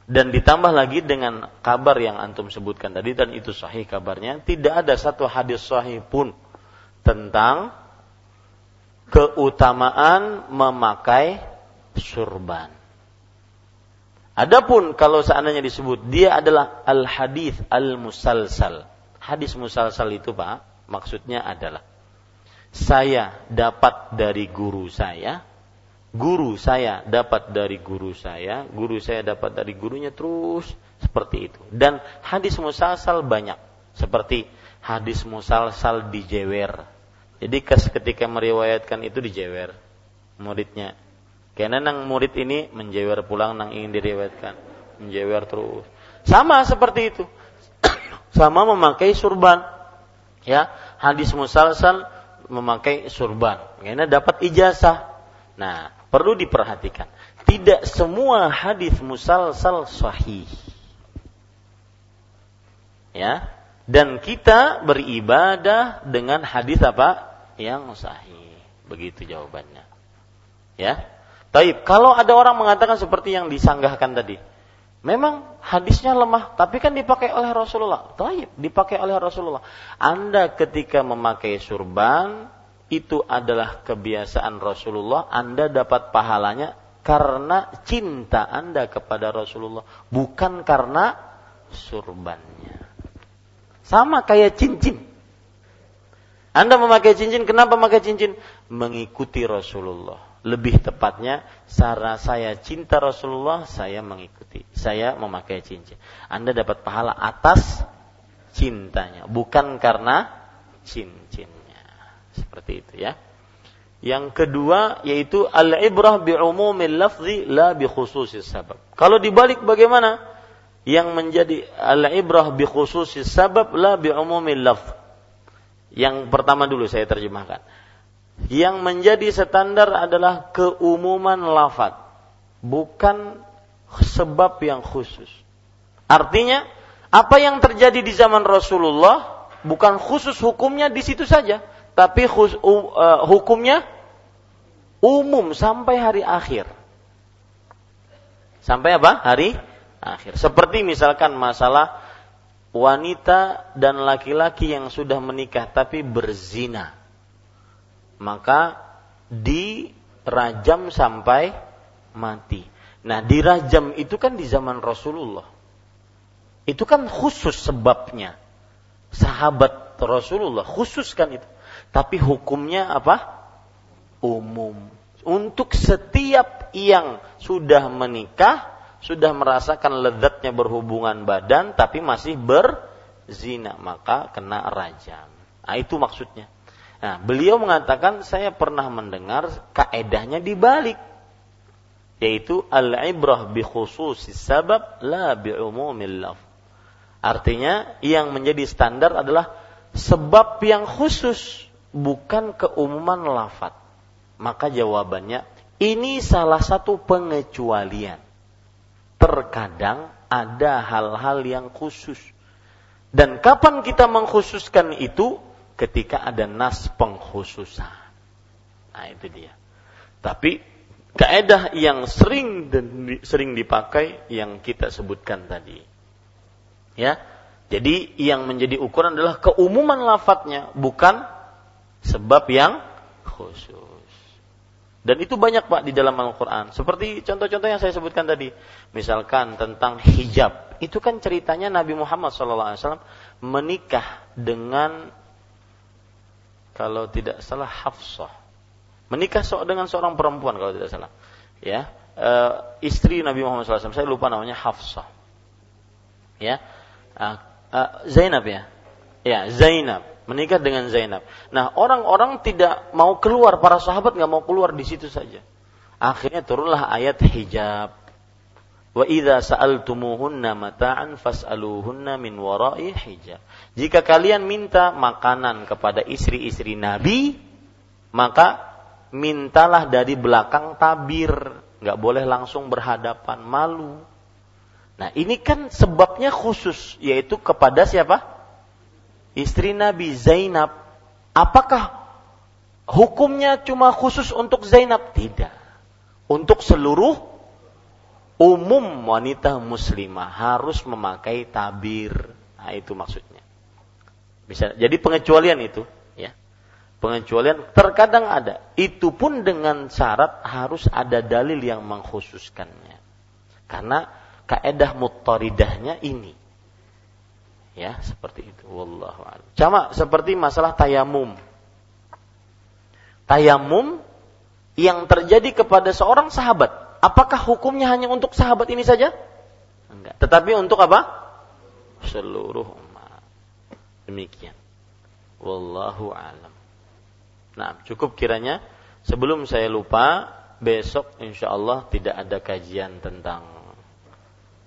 Dan ditambah lagi dengan kabar yang antum sebutkan tadi dan itu sahih kabarnya, tidak ada satu hadis sahih pun tentang keutamaan memakai surban. Adapun kalau seandainya disebut dia adalah al hadis al musalsal. Hadis musalsal itu Pak, maksudnya adalah saya dapat dari guru saya, guru saya dapat dari guru saya, guru saya dapat dari gurunya terus Seperti itu. Dan hadis musalsal banyak. Seperti hadis musalsal dijewer. Jadi ketika meriwayatkan itu dijewer muridnya. Karena nang murid ini menjewer pulang nang ingin diriwayatkan. Menjewer terus. Sama seperti itu. [coughs] Sama memakai surban. Ya, hadis musalsal memakai surban. Karena dapat ijazah. Nah, perlu diperhatikan. Tidak semua hadis musalsal sahih. Ya, dan kita beribadah dengan hadis apa? Yang sahih. Begitu jawabannya. Ya. Taib. Kalau ada orang mengatakan seperti yang disanggahkan tadi. Memang hadisnya lemah, tapi kan dipakai oleh Rasulullah. Taib, dipakai oleh Rasulullah. Anda ketika memakai surban, itu adalah kebiasaan Rasulullah, Anda dapat pahalanya karena cinta Anda kepada Rasulullah, bukan karena surbannya. Sama kayak cincin. Anda memakai cincin, kenapa memakai cincin? Mengikuti Rasulullah. Lebih tepatnya cara saya cinta Rasulullah saya mengikuti saya memakai cincin. Anda dapat pahala atas cintanya bukan karena cincinnya. Seperti itu ya. Yang kedua yaitu al-ibrah bi umumil lafzi la bi khususis sabab. Kalau dibalik bagaimana yang menjadi al-ibrah bi khususis sabab la bi umumil lafz yang pertama dulu saya terjemahkan yang menjadi standar adalah keumuman lafat, bukan sebab yang khusus. Artinya, apa yang terjadi di zaman Rasulullah bukan khusus hukumnya di situ saja, tapi khus, uh, hukumnya umum sampai hari akhir. Sampai apa? Hari akhir. Seperti misalkan masalah wanita dan laki-laki yang sudah menikah tapi berzina maka dirajam sampai mati. Nah, dirajam itu kan di zaman Rasulullah. Itu kan khusus sebabnya. Sahabat Rasulullah khususkan itu. Tapi hukumnya apa? Umum. Untuk setiap yang sudah menikah, sudah merasakan lezatnya berhubungan badan, tapi masih berzina, maka kena rajam. Nah, itu maksudnya. Nah, beliau mengatakan saya pernah mendengar kaedahnya dibalik yaitu al-ibrah bi khususis sabab la bi umumil laf. Artinya yang menjadi standar adalah sebab yang khusus bukan keumuman lafat. Maka jawabannya ini salah satu pengecualian. Terkadang ada hal-hal yang khusus. Dan kapan kita mengkhususkan itu ketika ada nas pengkhususan. Nah, itu dia. Tapi kaedah yang sering sering dipakai yang kita sebutkan tadi. Ya. Jadi yang menjadi ukuran adalah keumuman lafadznya, bukan sebab yang khusus. Dan itu banyak Pak di dalam Al-Qur'an. Seperti contoh-contoh yang saya sebutkan tadi. Misalkan tentang hijab. Itu kan ceritanya Nabi Muhammad SAW menikah dengan kalau tidak salah Hafsah. Menikah dengan seorang perempuan kalau tidak salah. Ya, e, istri Nabi Muhammad SAW. Saya lupa namanya Hafsah. Ya, e, e, Zainab ya. Ya, Zainab menikah dengan Zainab. Nah, orang-orang tidak mau keluar, para sahabat nggak mau keluar di situ saja. Akhirnya turunlah ayat hijab. Wa idza sa'altumuhunna mata'an fas'aluhunna min wara'i hijab. Jika kalian minta makanan kepada istri-istri Nabi, maka mintalah dari belakang tabir, nggak boleh langsung berhadapan, malu. Nah, ini kan sebabnya khusus yaitu kepada siapa? Istri Nabi Zainab. Apakah hukumnya cuma khusus untuk Zainab? Tidak. Untuk seluruh umum wanita muslimah harus memakai tabir. Nah, itu maksudnya. Bisa jadi pengecualian itu, ya. Pengecualian terkadang ada. Itu pun dengan syarat harus ada dalil yang mengkhususkannya. Karena kaedah mutaridahnya ini. Ya, seperti itu. Wallahu a'lam. Sama seperti masalah tayamum. Tayamum yang terjadi kepada seorang sahabat Apakah hukumnya hanya untuk sahabat ini saja? Enggak. Tetapi untuk apa? Seluruh umat. Demikian. Wallahu alam. Nah, cukup kiranya sebelum saya lupa besok insya Allah tidak ada kajian tentang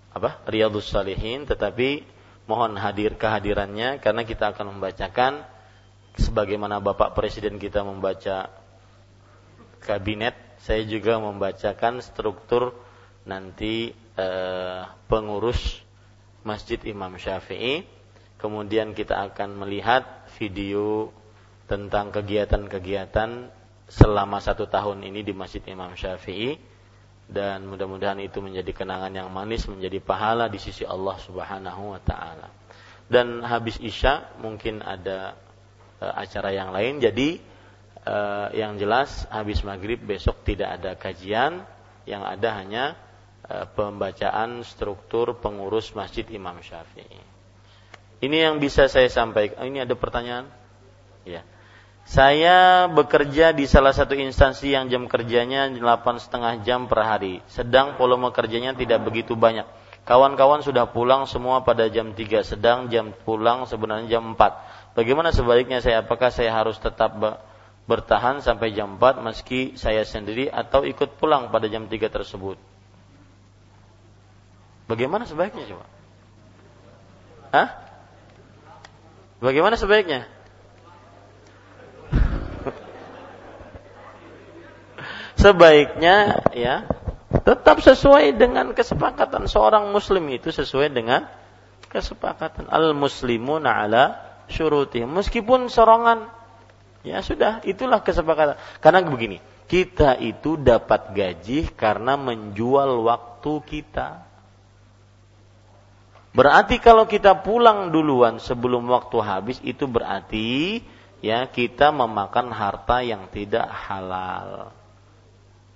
apa Riyadus Salihin tetapi mohon hadir kehadirannya karena kita akan membacakan sebagaimana Bapak Presiden kita membaca kabinet saya juga membacakan struktur nanti eh, pengurus Masjid Imam Syafi'i. Kemudian kita akan melihat video tentang kegiatan-kegiatan selama satu tahun ini di Masjid Imam Syafi'i dan mudah-mudahan itu menjadi kenangan yang manis menjadi pahala di sisi Allah Subhanahu wa taala. Dan habis Isya mungkin ada e, acara yang lain jadi e, yang jelas habis maghrib besok tidak ada kajian yang ada hanya e, pembacaan struktur pengurus Masjid Imam Syafi'i. Ini yang bisa saya sampaikan. Ini ada pertanyaan? Ya. Saya bekerja di salah satu instansi yang jam kerjanya delapan setengah jam per hari. Sedang volume kerjanya tidak begitu banyak. Kawan-kawan sudah pulang semua pada jam 3, sedang jam pulang sebenarnya jam 4. Bagaimana sebaliknya saya? Apakah saya harus tetap bertahan sampai jam 4 meski saya sendiri atau ikut pulang pada jam 3 tersebut? Bagaimana sebaiknya coba? Hah? Bagaimana sebaiknya? Sebaiknya ya tetap sesuai dengan kesepakatan seorang muslim. Itu sesuai dengan kesepakatan. Al muslimun ala syuruti meskipun sorongan ya sudah itulah kesepakatan. Karena begini kita itu dapat gaji karena menjual waktu kita. Berarti kalau kita pulang duluan sebelum waktu habis itu berarti ya kita memakan harta yang tidak halal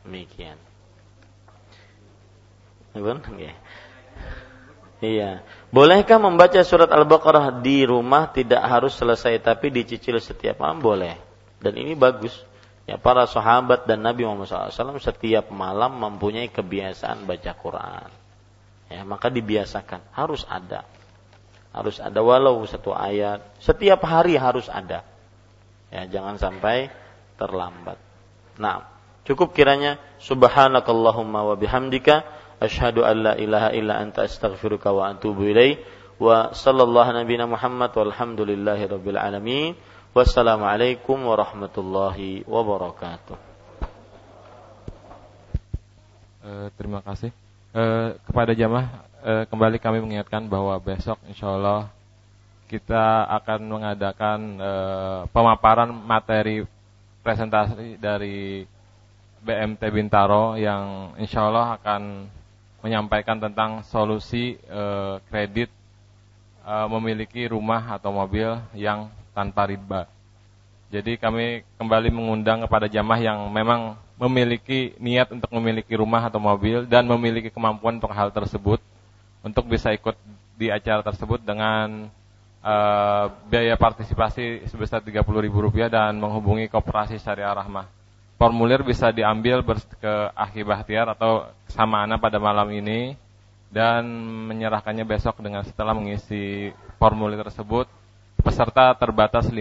Demikian. Okay. Iya. Bolehkah membaca surat Al-Baqarah di rumah tidak harus selesai tapi dicicil setiap malam? Boleh. Dan ini bagus. Ya, para sahabat dan Nabi Muhammad SAW setiap malam mempunyai kebiasaan baca Quran. Ya, maka dibiasakan. Harus ada. Harus ada walau satu ayat. Setiap hari harus ada. Ya, jangan sampai terlambat. Nah, Cukup kiranya subhanakallahumma wa bihamdika asyhadu an la ilaha illa anta astaghfiruka wa atubu ilaik wa sallallahu nabiyana Muhammad walhamdulillahi rabbil alamin. Wassalamualaikum warahmatullahi wabarakatuh. Uh, terima kasih. Uh, kepada jamaah uh, kembali kami mengingatkan bahwa besok insya Allah kita akan mengadakan pemaparan materi presentasi dari BMT Bintaro yang insya Allah akan menyampaikan tentang solusi e, kredit e, memiliki rumah atau mobil yang tanpa riba. Jadi kami kembali mengundang kepada jamaah yang memang memiliki niat untuk memiliki rumah atau mobil dan memiliki kemampuan untuk hal tersebut untuk bisa ikut di acara tersebut dengan e, biaya partisipasi sebesar Rp30.000 dan menghubungi Koperasi Syariah Rahmah formulir bisa diambil ke Akhi Bahtiar atau sama Ana pada malam ini dan menyerahkannya besok dengan setelah mengisi formulir tersebut peserta terbatas 50